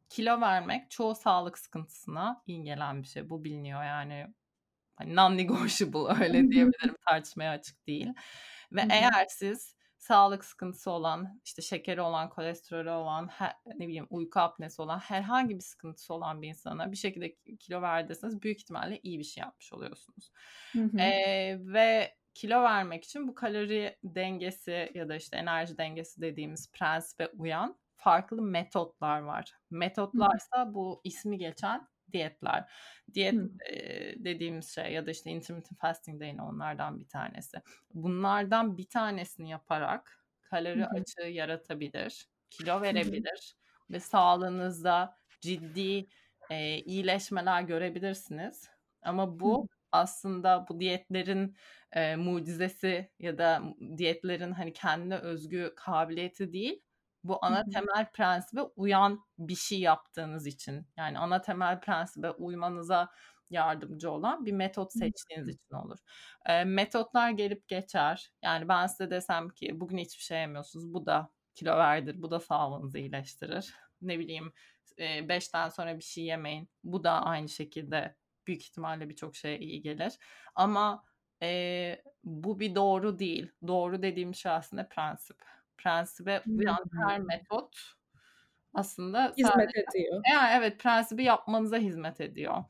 Kilo vermek çoğu sağlık sıkıntısına iyi gelen bir şey. Bu biliniyor yani. Hani non-negotiable öyle diyebilirim tartışmaya açık değil. Ve eğer siz sağlık sıkıntısı olan, işte şekeri olan, kolesterolü olan, her, ne bileyim uyku apnesi olan, herhangi bir sıkıntısı olan bir insana bir şekilde kilo verdiyseniz büyük ihtimalle iyi bir şey yapmış oluyorsunuz. Hı hı. Ee, ve kilo vermek için bu kalori dengesi ya da işte enerji dengesi dediğimiz prensibe uyan farklı metotlar var. Metotlarsa bu ismi geçen diyetler. Diyet e, dediğimiz şey ya da işte intermittent fasting de yine onlardan bir tanesi. Bunlardan bir tanesini yaparak kalori Hı-hı. açığı yaratabilir, kilo verebilir Hı-hı. ve sağlığınızda ciddi e, iyileşmeler görebilirsiniz. Ama bu Hı-hı. aslında bu diyetlerin e, mucizesi ya da diyetlerin hani kendine özgü kabiliyeti değil bu ana temel prensibe uyan bir şey yaptığınız için yani ana temel prensibe uymanıza yardımcı olan bir metot seçtiğiniz için olur. E, metotlar gelip geçer. Yani ben size desem ki bugün hiçbir şey yemiyorsunuz. Bu da kilo verdir. Bu da sağlığınızı iyileştirir. Ne bileyim e, beşten sonra bir şey yemeyin. Bu da aynı şekilde büyük ihtimalle birçok şeye iyi gelir. Ama e, bu bir doğru değil. Doğru dediğim şey aslında prensip prensibe uyan her metot aslında hizmet sadece, ediyor. Yani evet prensibi yapmanıza hizmet ediyor.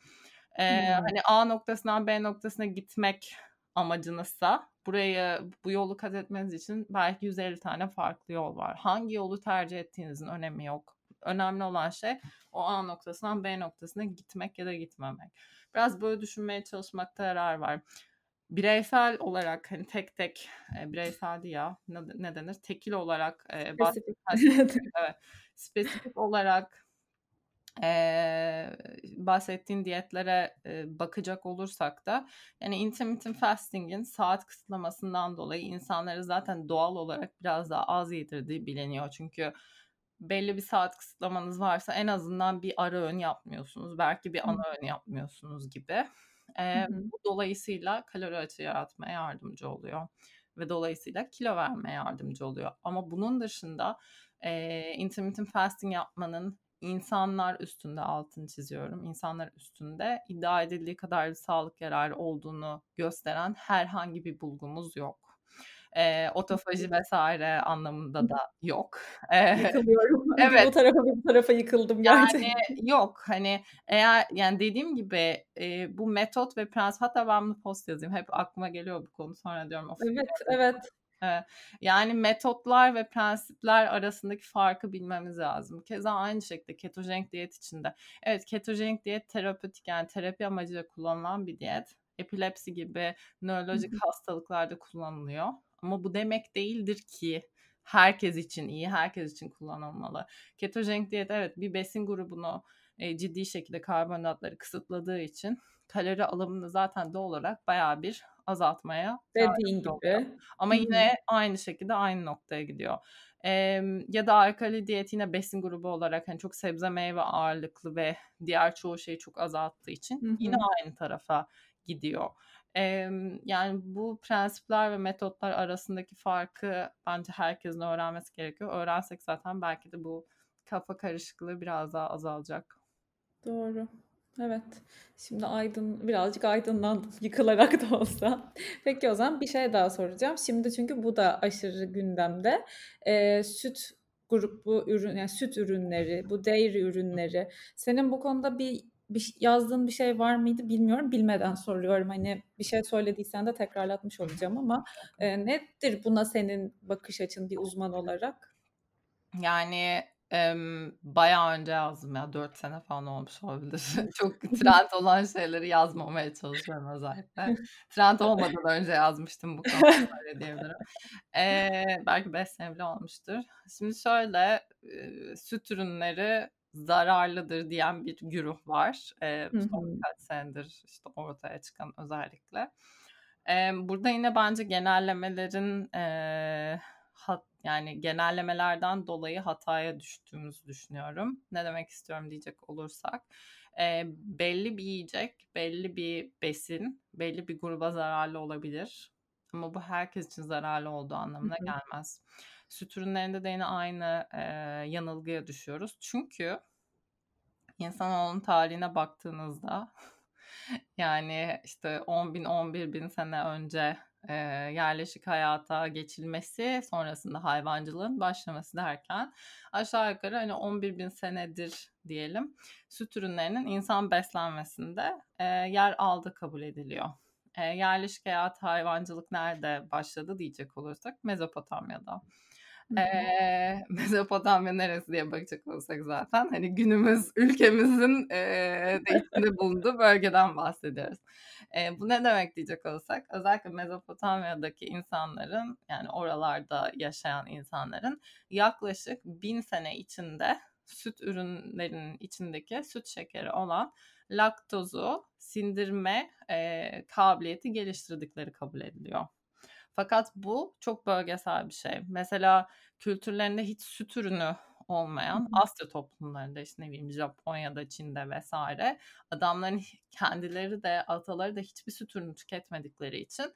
Ee, hmm. Hani A noktasından B noktasına gitmek amacınızsa burayı bu yolu kat etmeniz için belki 150 tane farklı yol var. Hangi yolu tercih ettiğinizin önemi yok. Önemli olan şey o A noktasından B noktasına gitmek ya da gitmemek. Biraz böyle düşünmeye çalışmakta yarar var bireysel olarak hani tek tek e, bireysel ya ne, ne denir tekil olarak e, spesifik. evet, spesifik olarak e, bahsettiğin diyetlere e, bakacak olursak da yani intermittent fasting'in saat kısıtlamasından dolayı insanları zaten doğal olarak biraz daha az yedirdiği biliniyor. Çünkü belli bir saat kısıtlamanız varsa en azından bir ara ön yapmıyorsunuz. Belki bir ana ön yapmıyorsunuz gibi. E, Bu dolayısıyla kalori açığı yaratmaya yardımcı oluyor ve dolayısıyla kilo vermeye yardımcı oluyor. Ama bunun dışında e, intermittent fasting yapmanın insanlar üstünde altını çiziyorum. İnsanlar üstünde iddia edildiği kadar sağlık yararı olduğunu gösteren herhangi bir bulgumuz yok e, otofaji vesaire anlamında da yok. E, Yıkılıyorum. evet. Bu tarafa bu tarafa yıkıldım gerçekten. Yani yok hani eğer yani dediğim gibi e, bu metot ve prensip hatta ben bunu post yazayım. Hep aklıma geliyor bu konu sonra diyorum. Of, evet evet. Yani metotlar ve prensipler arasındaki farkı bilmemiz lazım. Keza aynı şekilde ketojenik diyet içinde. Evet ketojenik diyet terapötik yani terapi amacıyla kullanılan bir diyet. Epilepsi gibi nörolojik hastalıklarda kullanılıyor. Ama bu demek değildir ki herkes için iyi, herkes için kullanılmalı. Ketojenik diyet evet bir besin grubunu e, ciddi şekilde karbonhidratları kısıtladığı için kalori alımını zaten doğal olarak bayağı bir azaltmaya dediğin gibi. Oluyor. Ama yine aynı şekilde aynı noktaya gidiyor. Ee, ya da alkali diyet yine besin grubu olarak hani çok sebze meyve ağırlıklı ve diğer çoğu şeyi çok azalttığı için Hı-hı. yine aynı tarafa gidiyor. Ee, yani bu prensipler ve metotlar arasındaki farkı bence herkesin öğrenmesi gerekiyor. Öğrensek zaten belki de bu kafa karışıklığı biraz daha azalacak. Doğru. Evet. Şimdi aydın birazcık aydınlandım yıkılarak da olsa. Peki o zaman bir şey daha soracağım. Şimdi çünkü bu da aşırı gündemde. Eee, süt grubu ürün yani süt ürünleri, bu dairy ürünleri. Senin bu konuda bir, bir yazdığın bir şey var mıydı bilmiyorum. Bilmeden soruyorum. Hani bir şey söylediysen de tekrarlatmış olacağım ama e, nedir buna senin bakış açın bir uzman olarak? Yani Emm, bayağı önce yazdım ya. 4 sene falan olmuş olabilir. Çok trend olan şeyleri yazmamaya çalışıyorum özellikle. Trend olmadan önce yazmıştım bu konuda öyle diyebilirim. Eee, belki 5 sene bile olmuştur. Şimdi şöyle, eee, süt ürünleri zararlıdır diyen bir güruh var. Hı son birkaç senedir işte ortaya çıkan özellikle. Emm, burada yine bence genellemelerin, eee, hat yani genellemelerden dolayı hataya düştüğümüzü düşünüyorum. Ne demek istiyorum diyecek olursak, eee, belli bir yiyecek, belli bir besin, belli bir gruba zararlı olabilir ama bu herkes için zararlı olduğu anlamına Hı hı. Süt ürünlerinde de yine aynı, eee, yanılgıya düşüyoruz. Çünkü insanoğlunun tarihine baktığınızda yani işte 10 bin 11 bin sene önce e, yerleşik hayata geçilmesi sonrasında hayvancılığın başlaması derken aşağı yukarı hani 11 bin senedir diyelim süt ürünlerinin insan beslenmesinde e, yer aldı kabul ediliyor. E, yerleşik hayat hayvancılık nerede başladı diyecek olursak Mezopotamya'da. Ee, Mezopotamya neresi diye bakacak olursak zaten hani günümüz ülkemizin e, de içinde bulunduğu bölgeden bahsediyoruz. E, bu ne demek diyecek olursak özellikle Mezopotamya'daki insanların yani oralarda yaşayan insanların yaklaşık bin sene içinde süt ürünlerinin içindeki süt şekeri olan laktozu sindirme e, kabiliyeti geliştirdikleri kabul ediliyor. Fakat bu çok bölgesel bir şey. Mesela kültürlerinde hiç süt ürünü olmayan Asya toplumlarında işte ne bileyim Japonya'da, Çin'de vesaire adamların kendileri de ataları da hiçbir süt ürünü tüketmedikleri için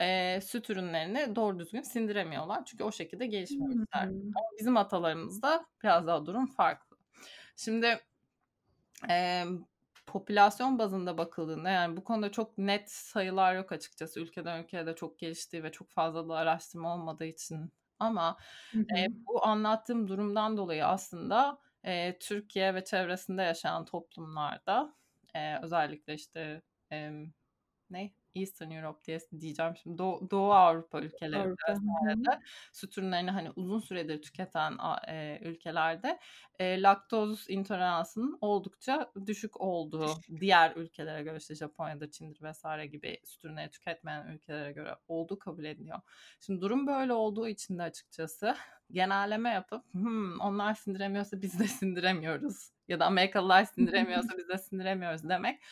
e, süt ürünlerini doğru düzgün sindiremiyorlar. Çünkü o şekilde gelişmemişler. Ama bizim atalarımızda biraz daha durum farklı. Şimdi e, popülasyon bazında bakıldığında yani bu konuda çok net sayılar yok açıkçası. Ülkeden ülkeye de çok geliştiği ve çok fazla da araştırma olmadığı için. Ama e, bu anlattığım durumdan dolayı aslında e, Türkiye ve çevresinde yaşayan toplumlarda e, özellikle işte e, ne Eastern Europe diye diyeceğim şimdi Doğu, Doğu Avrupa ülkelerinde Avrupa. vesairede süt ürünlerini hani uzun süredir tüketen e, ülkelerde e, laktoz intoleransının oldukça düşük olduğu diğer ülkelere göre işte Japonya'da Çin'dir vesaire gibi süt ürünleri tüketmeyen ülkelere göre olduğu kabul ediliyor. Şimdi durum böyle olduğu için de açıkçası genelleme yapıp hmm, onlar sindiremiyorsa biz de sindiremiyoruz ya da Amerikalılar sindiremiyorsa biz de sindiremiyoruz demek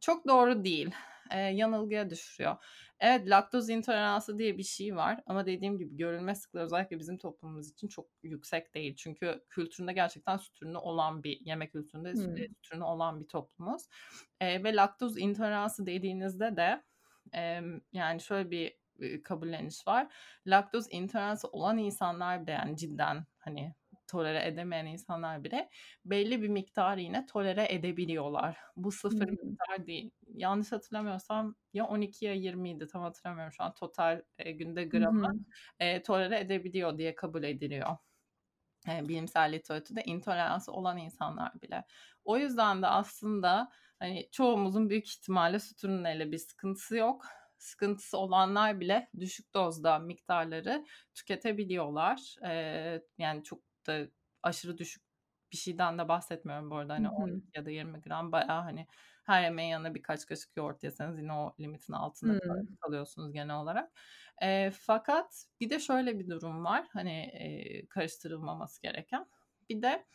çok doğru değil e, yanılgıya düşürüyor. Evet laktoz intoleransı diye bir şey var ama dediğim gibi görülme sıklığı özellikle bizim toplumumuz için çok yüksek değil. Çünkü kültüründe gerçekten süt ürünü olan bir yemek kültüründe hmm. süt ürünü olan bir toplumuz. E, ve laktoz intoleransı dediğinizde de e, yani şöyle bir kabulleniş var. Laktoz intoleransı olan insanlar bile yani cidden hani tolere edemeyen insanlar bile belli bir miktarı yine tolere edebiliyorlar. Bu sıfır hmm. miktar değil. Yanlış hatırlamıyorsam ya 12 ya 20 idi tam hatırlamıyorum şu an total e, günde gramı hmm. e, tolere edebiliyor diye kabul ediliyor. E, bilimsel literatürde intoleransı olan insanlar bile. O yüzden de aslında hani çoğumuzun büyük ihtimalle süt ürünleriyle bir sıkıntısı yok sıkıntısı olanlar bile düşük dozda miktarları tüketebiliyorlar. Ee, yani çok da aşırı düşük bir şeyden de bahsetmiyorum bu arada. Hani 10 ya da 20 gram bayağı hani her yemeğin yanına birkaç kaşık yoğurt yerseniz yine o limitin altında hmm. kalıyorsunuz genel olarak. E, fakat bir de şöyle bir durum var. Hani e, karıştırılmaması gereken. Bir de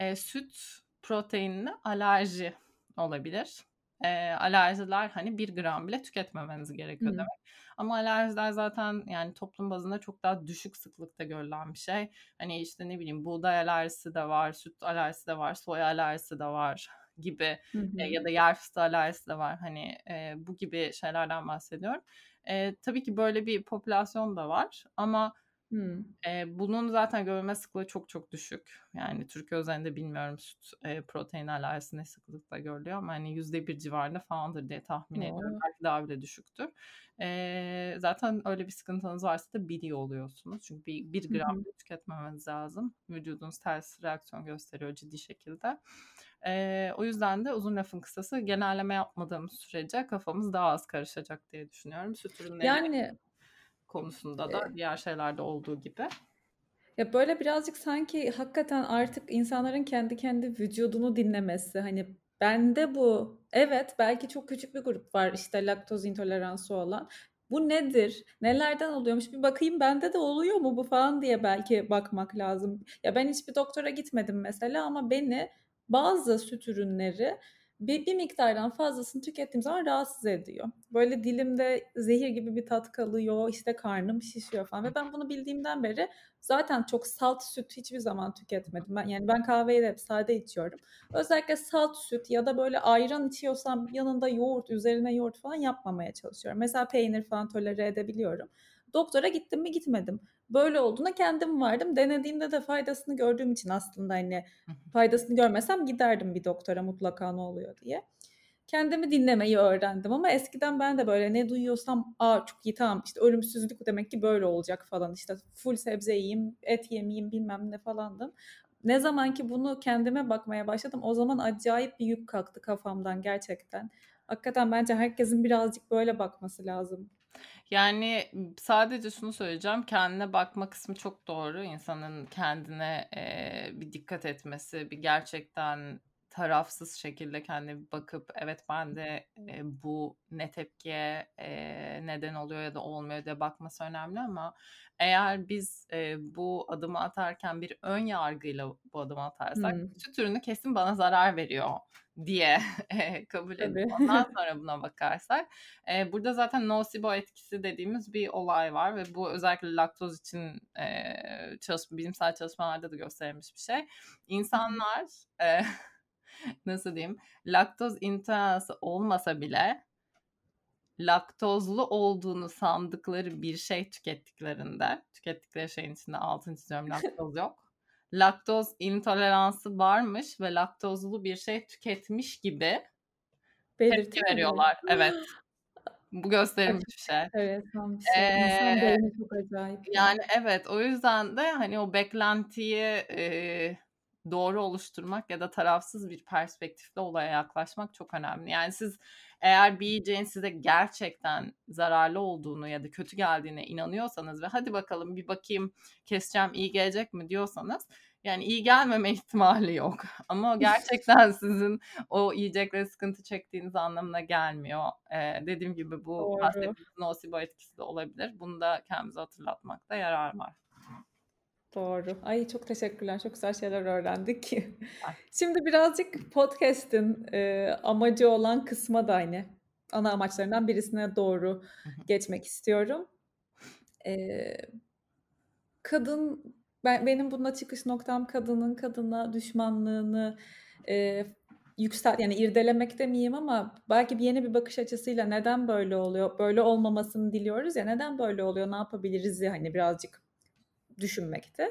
e, süt proteinine alerji olabilir e, alerjiler hani bir gram bile tüketmemeniz gerekiyor hmm. demek. Ama alerjiler zaten yani toplum bazında çok daha düşük sıklıkta görülen bir şey. Hani işte ne bileyim buğday alerjisi de var, süt alerjisi de var, soya alerjisi de var gibi hı E, ya da yer fıstığı alerjisi de var. Hani e, bu gibi şeylerden bahsediyorum. E, tabii ki böyle bir popülasyon da var ama Hımm. Eee, bunun zaten görülme sıklığı çok çok düşük. Yani Türkiye özelinde bilmiyorum süt, eee, protein alerjisi ne sıklıkla görülüyor ama hani %1 civarında falandır diye tahmin ediyorum. O! Belki daha bile düşüktür. Eee, zaten öyle bir sıkıntınız varsa da biliyor oluyorsunuz. Çünkü bir 1 Hı gram bile tüketmemeniz lazım. Vücudunuz ters reaksiyon gösteriyor ciddi şekilde. Eee, o yüzden de uzun lafın kısası genelleme yapmadığımız sürece kafamız daha az karışacak diye düşünüyorum. Süt ürünleri Yani konusunda da Eee diğer şeylerde olduğu gibi. Ya, böyle birazcık sanki hakikaten artık insanların kendi kendi vücudunu dinlemesi, hani, bende bu, evet, belki çok küçük bir grup var, işte, laktoz intoleransı olan. Bu nedir? Nelerden oluyormuş? Bir bakayım bende de oluyor mu bu falan diye belki bakmak lazım. Ya, ben hiçbir doktora gitmedim mesela ama beni bazı süt ürünleri bir bir miktardan fazlasını tükettiğim zaman rahatsız ediyor. Böyle dilimde zehir gibi bir tat kalıyor, işte, karnım şişiyor falan ve ben bunu bildiğimden beri zaten çok salt süt hiçbir zaman tüketmedim. Ben yani ben kahveyi de hep sade içiyorum. Özellikle salt süt ya da böyle ayran içiyorsam yanında yoğurt, üzerine yoğurt falan yapmamaya çalışıyorum. Mesela peynir falan tolere edebiliyorum. Doktora gittim mi gitmedim. Böyle olduğuna kendim vardım. Denediğimde de faydasını gördüğüm için aslında hani faydasını görmesem giderdim bir doktora mutlaka ne oluyor diye. Kendimi dinlemeyi öğrendim ama eskiden ben de böyle ne duyuyorsam, "A, çok iyi, tamam, işte, ölümsüzlük demek ki böyle olacak." falan, işte, full sebze yiyeyim, et yemeyeyim, bilmem ne falandım. Ne zaman ki bunu kendime bakmaya başladım, o zaman acayip bir yük kalktı kafamdan gerçekten. Hakikaten bence herkesin birazcık böyle bakması lazım. Yani, sadece şunu söyleyeceğim, kendine bakma kısmı çok doğru. İnsanın kendine, eee, bir dikkat etmesi, bir gerçekten tarafsız şekilde kendine bir bakıp, evet bende, eee, bu ne tepkiye, eee, neden oluyor ya da olmuyor diye bakması önemli ama eğer biz, eee, bu adımı atarken bir ön yargıyla bu adımı atarsak, Hımm. süt ürünü kesin bana zarar veriyor diye, eee, kabul edip Tabii. ondan sonra buna bakarsak, eee, burada zaten nosibo etkisi dediğimiz bir olay var ve bu özellikle laktoz için, eee, çalış bilimsel çalışmalarda da gösterilmiş bir şey. İnsanlar, eee, nasıl diyeyim, laktoz intoleransı olmasa bile laktozlu olduğunu sandıkları bir şey tükettiklerinde, tükettikleri şeyin içinde altını çiziyorum laktoz yok. Laktoz intoleransı varmış ve laktozlu bir şey tüketmiş gibi tepki veriyorlar. Evet. Bu gösterilmiş bir şey. Enteresan bir şey. Beyni çok acayip ya. yani evet, o yüzden de hani o beklentiyi, eee, doğru oluşturmak ya da tarafsız bir perspektifle olaya yaklaşmak çok önemli. Yani siz eğer bir yiyeceğin size gerçekten zararlı olduğunu ya da kötü geldiğine inanıyorsanız ve hadi bakalım bir bakayım keseceğim iyi gelecek mi diyorsanız yani iyi gelmeme ihtimali yok. Ama o gerçekten sizin o yiyecekle sıkıntı çektiğiniz anlamına gelmiyor. Eee, dediğim gibi bu Doğru. bahsettiğimiz nosibo etkisi de olabilir. Bunu da kendimize hatırlatmakta yarar var. Doğru. Ay, çok teşekkürler. Çok güzel şeyler öğrendik. Şimdi birazcık podcast'in, eee, amacı olan kısma da hani ana amaçlarından birisine doğru geçmek istiyorum. Eee, kadın ben benim buna çıkış noktam kadının kadına düşmanlığını, eee, yüksel yani irdelemek demeyeyim ama belki bir yeni bir bakış açısıyla neden böyle oluyor, böyle olmamasını diliyoruz ya, neden böyle oluyor, ne yapabiliriz'i hani birazcık düşünmekti.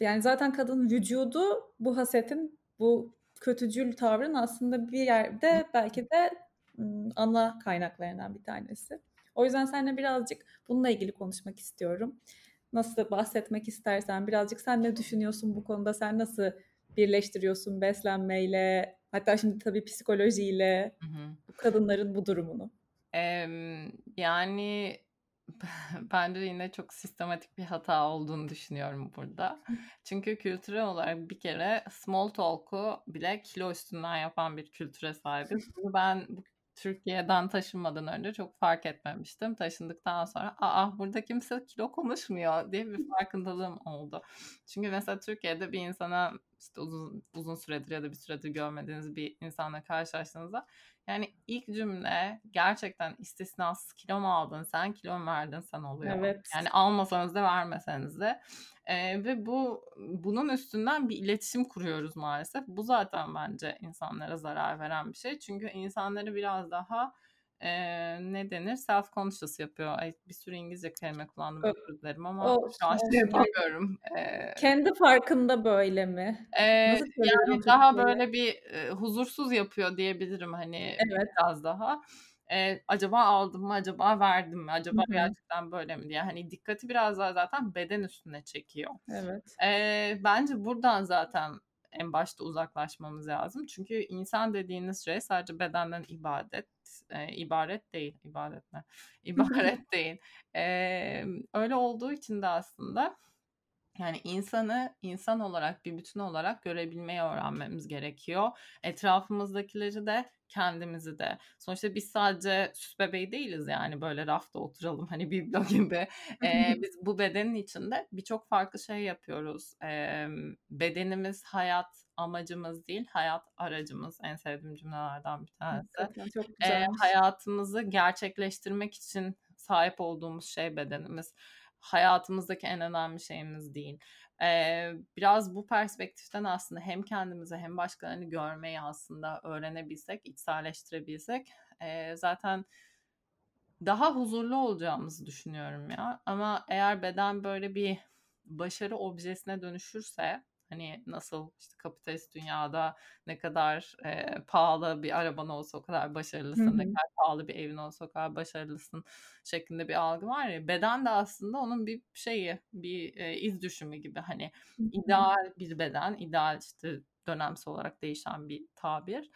Yani zaten kadın vücudu bu hasetin, bu kötücül tavrın aslında bir yerde belki de, ana kaynaklarından bir tanesi. O yüzden seninle birazcık bununla ilgili konuşmak istiyorum. Nasıl bahsetmek istersen, birazcık sen ne düşünüyorsun bu konuda? Sen nasıl birleştiriyorsun beslenmeyle, hatta şimdi tabii psikolojiyle Hı hı. kadınların bu durumunu? Emm, yani bence yine çok sistematik bir hata olduğunu düşünüyorum burada. Çünkü kültürel olarak bir kere small talk'u bile kilo üstünden yapan bir kültüre sahibiz. Bunu ben Türkiye'den taşınmadan önce çok fark etmemiştim. Taşındıktan sonra, "A, burada kimse kilo konuşmuyor." diye bir farkındalığım oldu. Çünkü mesela Türkiye'de bir insana, işte, uzun uzun süredir ya da bir süredir görmediğiniz bir insanla karşılaştığınızda, yani ilk cümle gerçekten istisnasız "Kilo mu aldın sen, kilo mu verdin sen?" oluyor. Evet. Yani almasanız da vermeseniz de. Eee, ve bu bunun üstünden bir iletişim kuruyoruz maalesef. Bu zaten bence insanlara zarar veren bir şey. Çünkü insanları biraz daha, eee, ne denir? Self conscious yapıyor. Ay, bir sürü İngilizce kelime kullandım, özür dilerim ama o şu an şey yapamıyorum. Eee Kendi farkında böyle mi? Nasıl çevirdin yani daha Türkçe'ye? böyle bir, eee, huzursuz yapıyor diyebilirim, hani, Evet. biraz daha. Eee, acaba aldım mı, acaba verdim mi, acaba hı. gerçekten böyle mi diye. Hani dikkati biraz daha zaten beden üstüne çekiyor. Evet. Eee, bence buradan zaten en başta uzaklaşmamız lazım. Çünkü insan dediğiniz şey sadece bedenden ibadet eee, ibaret değil, ibadet ne? İbaret değil. Emm, öyle olduğu için de aslında yani insanı insan olarak, bir bütün olarak görebilmeyi öğrenmemiz gerekiyor. Etrafımızdakileri de, kendimizi de. Sonuçta biz sadece süs bebeği değiliz yani böyle rafta oturalım hani biblo gibi. Eee, biz bu bedenin içinde birçok farklı şey yapıyoruz. Emm, bedenimiz hayat amacımız değil, hayat aracımız. En sevdiğim cümlelerden bir tanesi. Çok Eee, güzelmiş. hayatımızı gerçekleştirmek için sahip olduğumuz şey bedenimiz. Hayatımızdaki en önemli şeyimiz değil. Eee, biraz bu perspektiften aslında hem kendimizi hem başkalarını görmeyi aslında öğrenebilsek, içselleştirebilsek, eee, zaten daha huzurlu olacağımızı düşünüyorum ya. Ama eğer beden böyle bir başarı objesine dönüşürse, hani nasıl işte kapitalist dünyada ne kadar, eee, pahalı bir araban olsa o kadar başarılısın, ne hı. kadar pahalı bir evin olsa o kadar başarılısın şeklinde bir algı var ya, beden de aslında onun bir şeyi, bir, eee, iz düşümü gibi. Hani Hı hı. ideal bir beden, ideal işte dönemsel olarak değişen bir tabir.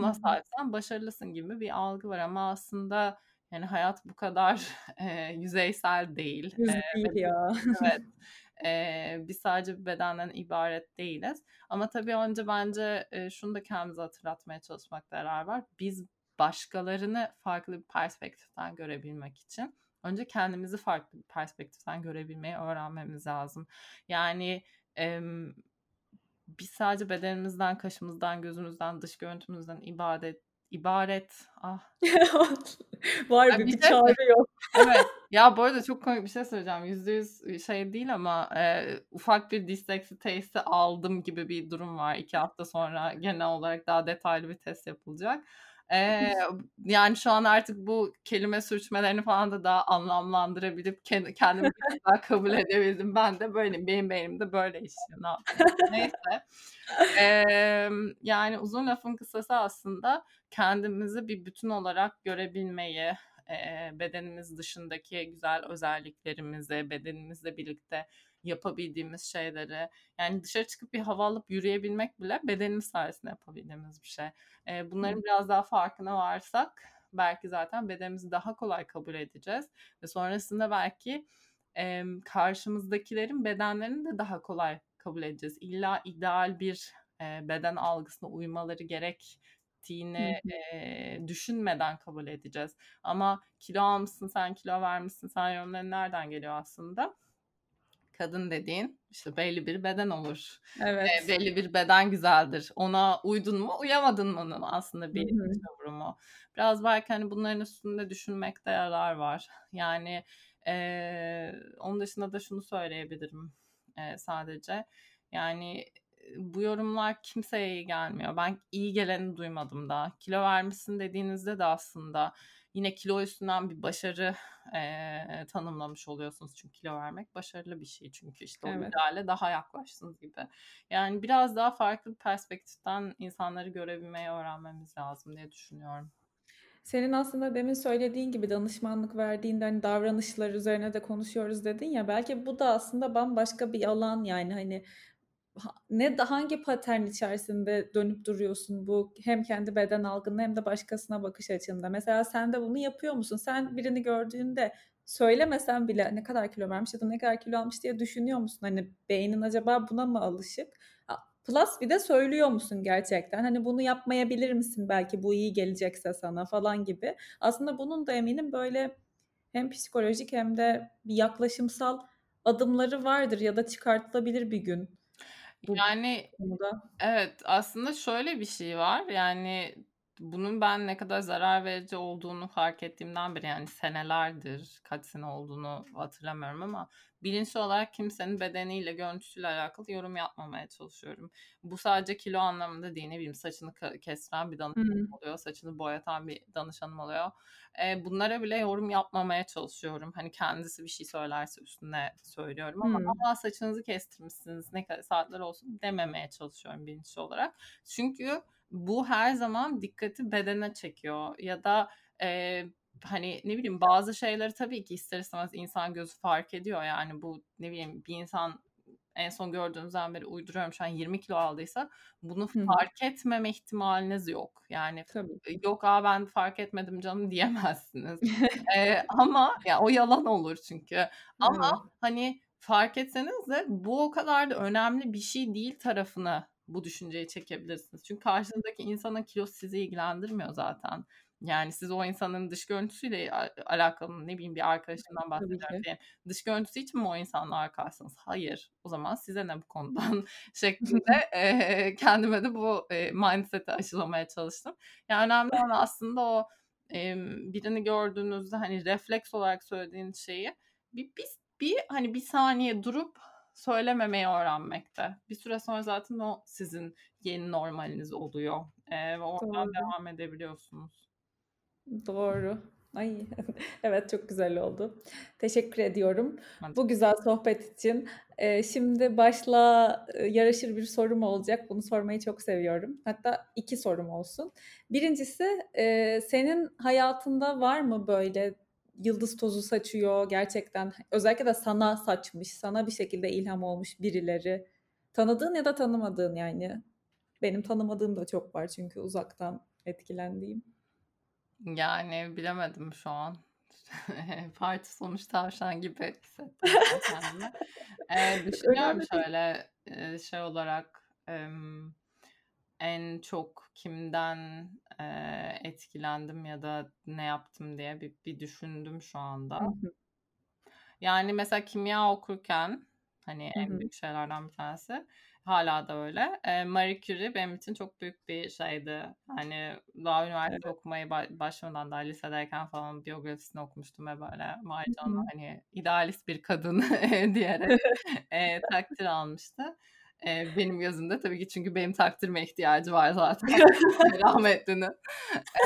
Hı ona sahipsen başarılısın gibi bir algı var ama aslında yani hayat bu kadar, eee, yüzeysel değil. Ve ya. evet, eee, biz sadece bir bedenden ibaret değiliz. Ama tabii önce bence, eee, şunu da kendimize hatırlatmaya çalışmakta yarar var. Biz başkalarını farklı bir perspektiften görebilmek için önce kendimizi farklı bir perspektiften görebilmeyi öğrenmemiz lazım. Yani, emm, biz sadece bedenimizden, kaşımızdan, gözümüzden, dış görüntümüzden ibadet ibaret ah Var Ya bir bir şey çağrı yok. Evet. Ya bu arada çok komik bir şey söyleyeceğim. %100 şey değil ama, eee, ufak bir disleksi testi aldım gibi bir durum var. 2 hafta sonra genel olarak daha detaylı bir test yapılacak. Eee, yani şu an artık bu kelime sürçmelerini falan da daha anlamlandırabilip ken kendimi bir tık daha kabul edebildim. Ben de böyleyim. Benim beynim de böyle işliyor. Ne yapayım? Neyse. Emm, yani uzun lafın kısası aslında kendimizi bir bütün olarak görebilmeyi, eee, bedenimiz dışındaki güzel özelliklerimizi, bedenimizle birlikte yapabildiğimiz şeyleri, yani dışarı çıkıp bir hava alıp yürüyebilmek bile bedenimiz sayesinde yapabildiğimiz bir şey. Hı. bunların biraz daha farkına varsak belki zaten bedenimizi daha kolay kabul edeceğiz ve sonrasında belki, emm, karşımızdakilerin bedenlerini de daha kolay kabul edeceğiz. İlla ideal bir, eee, beden algısına uymaları Hı gerektiğini, eee, düşünmeden kabul edeceğiz. Ama kilo almışsın sen, kilo vermişsin sen yorumları nereden geliyor aslında? Kadın dediğin işte belli bir beden olur. Evet. belli bir beden güzeldir. Ona uydun mu, uyamadın mı'nın aslında bir yorumu. Biraz belki hani bunların üstünde düşünmekte yarar var. Yani, eee, onun dışında da şunu söyleyebilirim, eee, sadece. Yani, bu yorumlar kimseye iyi gelmiyor. Ben iyi geleni duymadım daha. Kilo vermişsin dediğinizde de aslında yine kilo üstünden bir başarı, eee, tanımlamış oluyorsunuz. Çünkü kilo vermek başarılı bir şey. Çünkü işte o Evet. ideale daha yaklaştınız gibi. Yani biraz daha farklı bir perspektiften insanları görebilmeyi öğrenmemiz lazım diye düşünüyorum. Senin aslında demin söylediğin gibi danışmanlık verdiğinde hani davranışlar üzerine de konuşuyoruz dedin ya belki bu da aslında bambaşka bir alan yani hani ha, ne hangi patern içerisinde dönüp duruyorsun bu hem kendi beden algında hem de başkasına bakış açında. Mesela sen de bunu yapıyor musun? Sen birini gördüğünde söylemesen bile ne kadar kilo vermiş ya da ne kadar kilo almış diye düşünüyor musun? Hani beynin acaba buna mı alışık? Plus bir de söylüyor musun gerçekten? Hani bunu yapmayabilir misin belki bu iyi gelecekse sana falan gibi. Aslında bunun da eminim böyle hem psikolojik hem de bir yaklaşımsal adımları vardır ya da çıkartılabilir bir gün bu Yani konuda. evet aslında şöyle bir şey var. Yani bunun ben ne kadar zarar verici olduğunu fark ettiğimden beri yani senelerdir kaç sene olduğunu hatırlamıyorum ama bilinçli olarak kimsenin bedeniyle görüntüsüyle alakalı yorum yapmamaya çalışıyorum. Bu sadece kilo anlamında değil ne bileyim saçını kestiren bir danışanım oluyor saçını boyatan bir danışanım oluyor. E, bunlara bile yorum yapmamaya çalışıyorum. Hani kendisi bir şey söylerse üstüne söylüyorum ama hmm. saçınızı kestirmişsiniz ne kadar saatler olsun dememeye çalışıyorum bilinçli olarak. Çünkü bu her zaman dikkati bedene çekiyor ya da e, hani ne bileyim bazı şeyleri tabii ki ister istemez insan gözü fark ediyor yani bu ne bileyim bir insan en son gördüğünüzden beri uyduruyorum şu an 20 kilo aldıysa bunu fark etmeme ihtimaliniz yok. Yani Tabii. yok aa ben fark etmedim canım diyemezsiniz. ee, ama ya o yalan olur çünkü. Ama hani fark etseniz de bu o kadar da önemli bir şey değil tarafını bu düşünceyi çekebilirsiniz. Çünkü karşınızdaki insanın kilosu sizi ilgilendirmiyor zaten. Yani siz o insanın dış görüntüsüyle alakalı ne bileyim bir arkadaşından bahsederken dış görüntüsü için mi o insanla arkadaşsınız? Hayır. O zaman size ne bu konudan şeklinde e, kendime de bu e, mindset'i aşılamaya çalıştım. Yani önemli olan aslında o e, birini gördüğünüzde hani refleks olarak söylediğin şeyi bir, bir, bir hani bir saniye durup söylememeyi öğrenmekte. Bir süre sonra zaten o sizin yeni normaliniz oluyor. Ee, ve oradan Doğru. devam edebiliyorsunuz. Doğru. Ay evet çok güzel oldu. Teşekkür ediyorum ben bu güzel sohbet için. Ee, şimdi başla yaraşır bir sorum olacak. Bunu sormayı çok seviyorum. Hatta iki sorum olsun. Birincisi e, senin hayatında var mı böyle yıldız tozu saçıyor gerçekten özellikle de sana saçmış, sana bir şekilde ilham olmuş birileri. Tanıdığın ya da tanımadığın yani. Benim tanımadığım da çok var çünkü uzaktan etkilendiğim. Yani bilemedim şu an. Parti sonuç tavşan gibi hissettim kendimi. ee, düşünüyorum şöyle şey olarak en çok kimden e, etkilendim ya da ne yaptım diye bir, bir düşündüm şu anda. Hı hı. Yani mesela kimya okurken hani hı en büyük şeylerden bir tanesi hala da öyle. E, Marie Curie benim için çok büyük bir şeydi. Hani daha üniversite evet. okumaya başlamadan daha lisedeyken falan biyografisini okumuştum ve böyle vay canına hani idealist bir kadın diyerek e, takdir almıştı. E, benim gözümde tabii ki çünkü benim takdirme ihtiyacı var zaten. Rahmetlinin.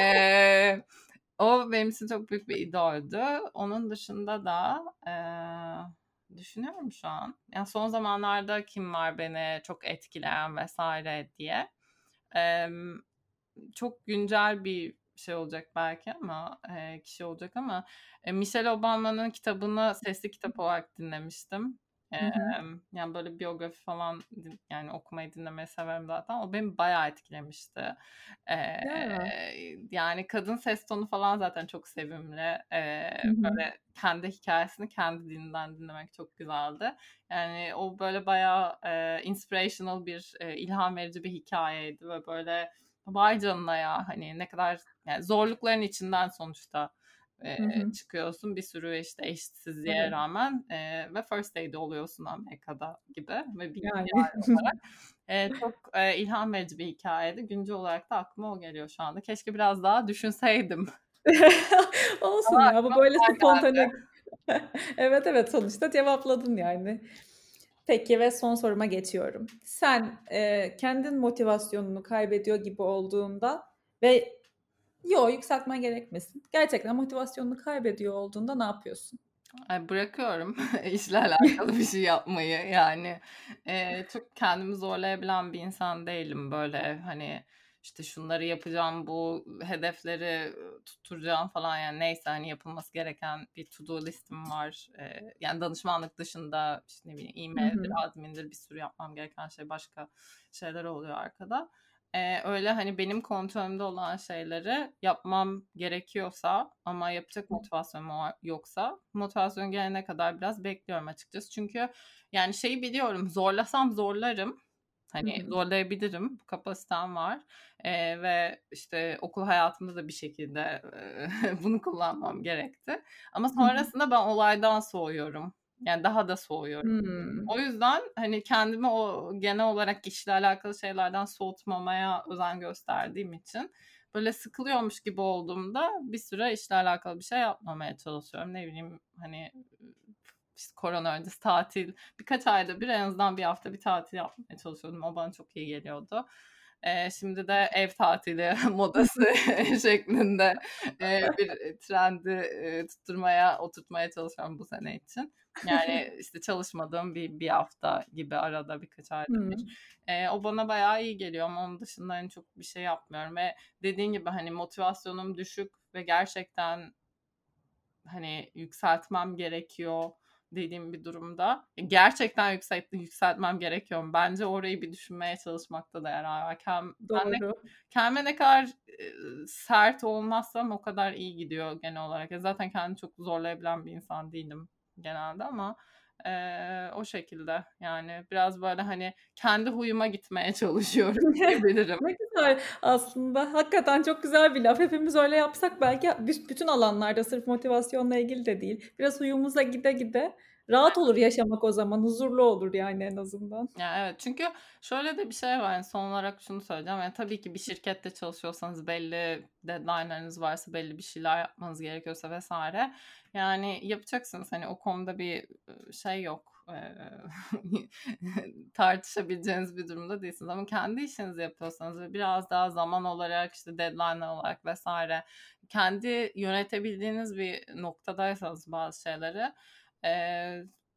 E, o benim için çok büyük bir idoldü. Onun dışında da e, düşünüyorum şu an. Yani son zamanlarda kim var beni çok etkileyen vesaire diye. E, çok güncel bir şey olacak belki ama e, kişi olacak ama e, Michelle Obama'nın kitabını sesli kitap olarak dinlemiştim. Ee, yani böyle biyografi falan yani okumayı dinlemeyi severim zaten. O beni bayağı etkilemişti. Ee, yani kadın ses tonu falan zaten çok sevimli. Ee, böyle kendi hikayesini kendi dilinden dinlemek çok güzeldi. Yani o böyle bayağı e, inspirational bir e, ilham verici bir hikayeydi ve böyle vay canına ya hani ne kadar yani zorlukların içinden sonuçta e, çıkıyorsun bir sürü işte eşitsizliğe evet. rağmen e, ve first aid oluyorsun Amerika'da gibi ve bir yani. olarak e, çok e, ilham verici bir hikayeydi. Güncel olarak da aklıma o geliyor şu anda. Keşke biraz daha düşünseydim. Olsun Ama ya bu böyle spontane. evet evet sonuçta cevapladın yani. Peki ve son soruma geçiyorum. Sen e, kendin motivasyonunu kaybediyor gibi olduğunda ve Yok yükseltmen gerekmesin. Gerçekten motivasyonunu kaybediyor olduğunda ne yapıyorsun? Ay bırakıyorum işle alakalı bir şey yapmayı. Yani e, çok kendimi zorlayabilen bir insan değilim böyle. Hani işte şunları yapacağım bu hedefleri tutturacağım falan. Yani neyse hani yapılması gereken bir to do listim var. E, yani danışmanlık dışında işte ne bileyim e-maildir admindir bir sürü yapmam gereken şey başka şeyler oluyor arkada e, öyle hani benim kontrolümde olan şeyleri yapmam gerekiyorsa ama yapacak motivasyonum yoksa motivasyon gelene kadar biraz bekliyorum açıkçası. Çünkü yani şeyi biliyorum zorlasam zorlarım. Hani zorlayabilirim. Bu kapasitem var. Ee, ve işte okul hayatımda da bir şekilde e, bunu kullanmam gerekti. Ama sonrasında ben olaydan soğuyorum. Yani daha da soğuyorum. Hmm. O yüzden hani kendimi o genel olarak işle alakalı şeylerden soğutmamaya özen gösterdiğim için böyle sıkılıyormuş gibi olduğumda bir süre işle alakalı bir şey yapmamaya çalışıyorum. Ne bileyim hani işte korona öncesi tatil birkaç ayda bir en azından bir hafta bir tatil yapmaya çalışıyordum. O bana çok iyi geliyordu. E, şimdi de ev tatili modası şeklinde e, bir trendi e, tutturmaya, oturtmaya çalışıyorum bu sene için. Yani işte çalışmadığım bir, bir hafta gibi arada birkaç ayda hmm. bir. E, o bana bayağı iyi geliyor ama onun dışında hani çok bir şey yapmıyorum. Ve dediğin gibi hani motivasyonum düşük ve gerçekten hani yükseltmem gerekiyor dediğim bir durumda gerçekten yükselt, yükseltmem gerekiyor. Bence orayı bir düşünmeye çalışmakta da yarar var. Kem, ben ne, kendime ne kadar e, sert olmazsam o kadar iyi gidiyor genel olarak. E, zaten kendimi çok zorlayabilen bir insan değilim genelde ama e, o şekilde yani biraz böyle hani kendi huyuma gitmeye çalışıyorum diyebilirim. Güzel aslında hakikaten çok güzel bir laf. Hepimiz öyle yapsak belki bütün alanlarda sırf motivasyonla ilgili de değil. Biraz huyumuza gide gide rahat olur yaşamak o zaman. Huzurlu olur yani en azından. Ya evet çünkü şöyle de bir şey var. Yani son olarak şunu söyleyeceğim. Yani tabii ki bir şirkette çalışıyorsanız belli deadline'larınız varsa belli bir şeyler yapmanız gerekiyorsa vesaire. Yani yapacaksınız. Hani o konuda bir şey yok. tartışabileceğiniz bir durumda değilsiniz. Ama kendi işinizi yapıyorsanız ve biraz daha zaman olarak işte deadline olarak vesaire kendi yönetebildiğiniz bir noktadaysanız bazı şeyleri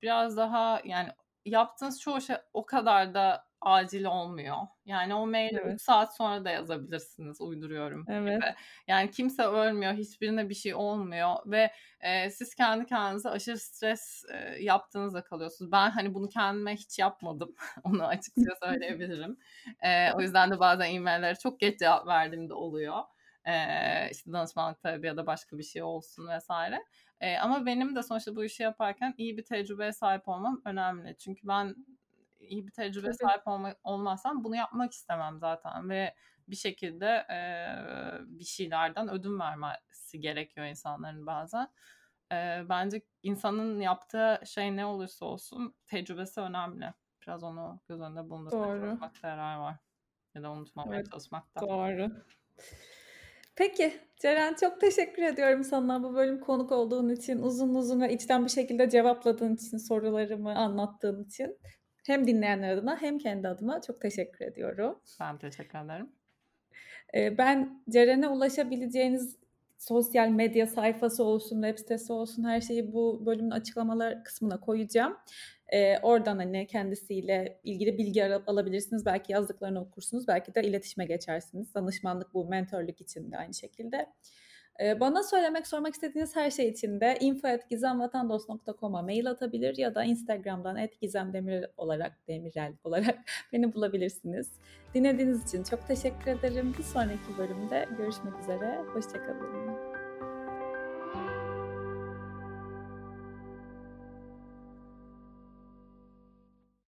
biraz daha yani yaptığınız çoğu şey o kadar da acil olmuyor. Yani o maili evet. 3 saat sonra da yazabilirsiniz uyduruyorum evet. gibi. Yani kimse ölmüyor, hiçbirine bir şey olmuyor ve e, siz kendi kendinize aşırı stres e, yaptığınızda kalıyorsunuz. Ben hani bunu kendime hiç yapmadım. Onu açıkça söyleyebilirim. E, o yüzden de bazen e-maillere çok geç cevap verdiğimde oluyor. E, işte danışmanlık tabii ya da başka bir şey olsun vesaire. E, ama benim de sonuçta bu işi yaparken iyi bir tecrübeye sahip olmam önemli. Çünkü ben iyi bir tecrübeye Tabii. sahip olma, olmazsam bunu yapmak istemem zaten ve bir şekilde e, bir şeylerden ödün vermesi gerekiyor insanların bazen. E, bence insanın yaptığı şey ne olursa olsun tecrübesi önemli. Biraz onu göz önünde bulundurmaya çalışmakta yarar var. Ya da unutmamaya evet, çalışmakta. Doğru. Peki Ceren çok teşekkür ediyorum sana bu bölüm konuk olduğun için, uzun uzun ve içten bir şekilde cevapladığın için, sorularımı anlattığın için. Hem dinleyenler adına hem kendi adıma çok teşekkür ediyorum. Ben teşekkür ederim. Ben Ceren'e ulaşabileceğiniz sosyal medya sayfası olsun, web sitesi olsun her şeyi bu bölümün açıklamalar kısmına koyacağım. E, oradan hani kendisiyle ilgili bilgi alabilirsiniz. Belki yazdıklarını okursunuz. Belki de iletişime geçersiniz. Danışmanlık bu, mentorluk için de aynı şekilde. E, bana söylemek, sormak istediğiniz her şey için de info.gizemvatandos.com'a mail atabilir ya da Instagram'dan @gizemdemirel olarak demirel olarak beni bulabilirsiniz. Dinlediğiniz için çok teşekkür ederim. Bir sonraki bölümde görüşmek üzere. Hoşçakalın.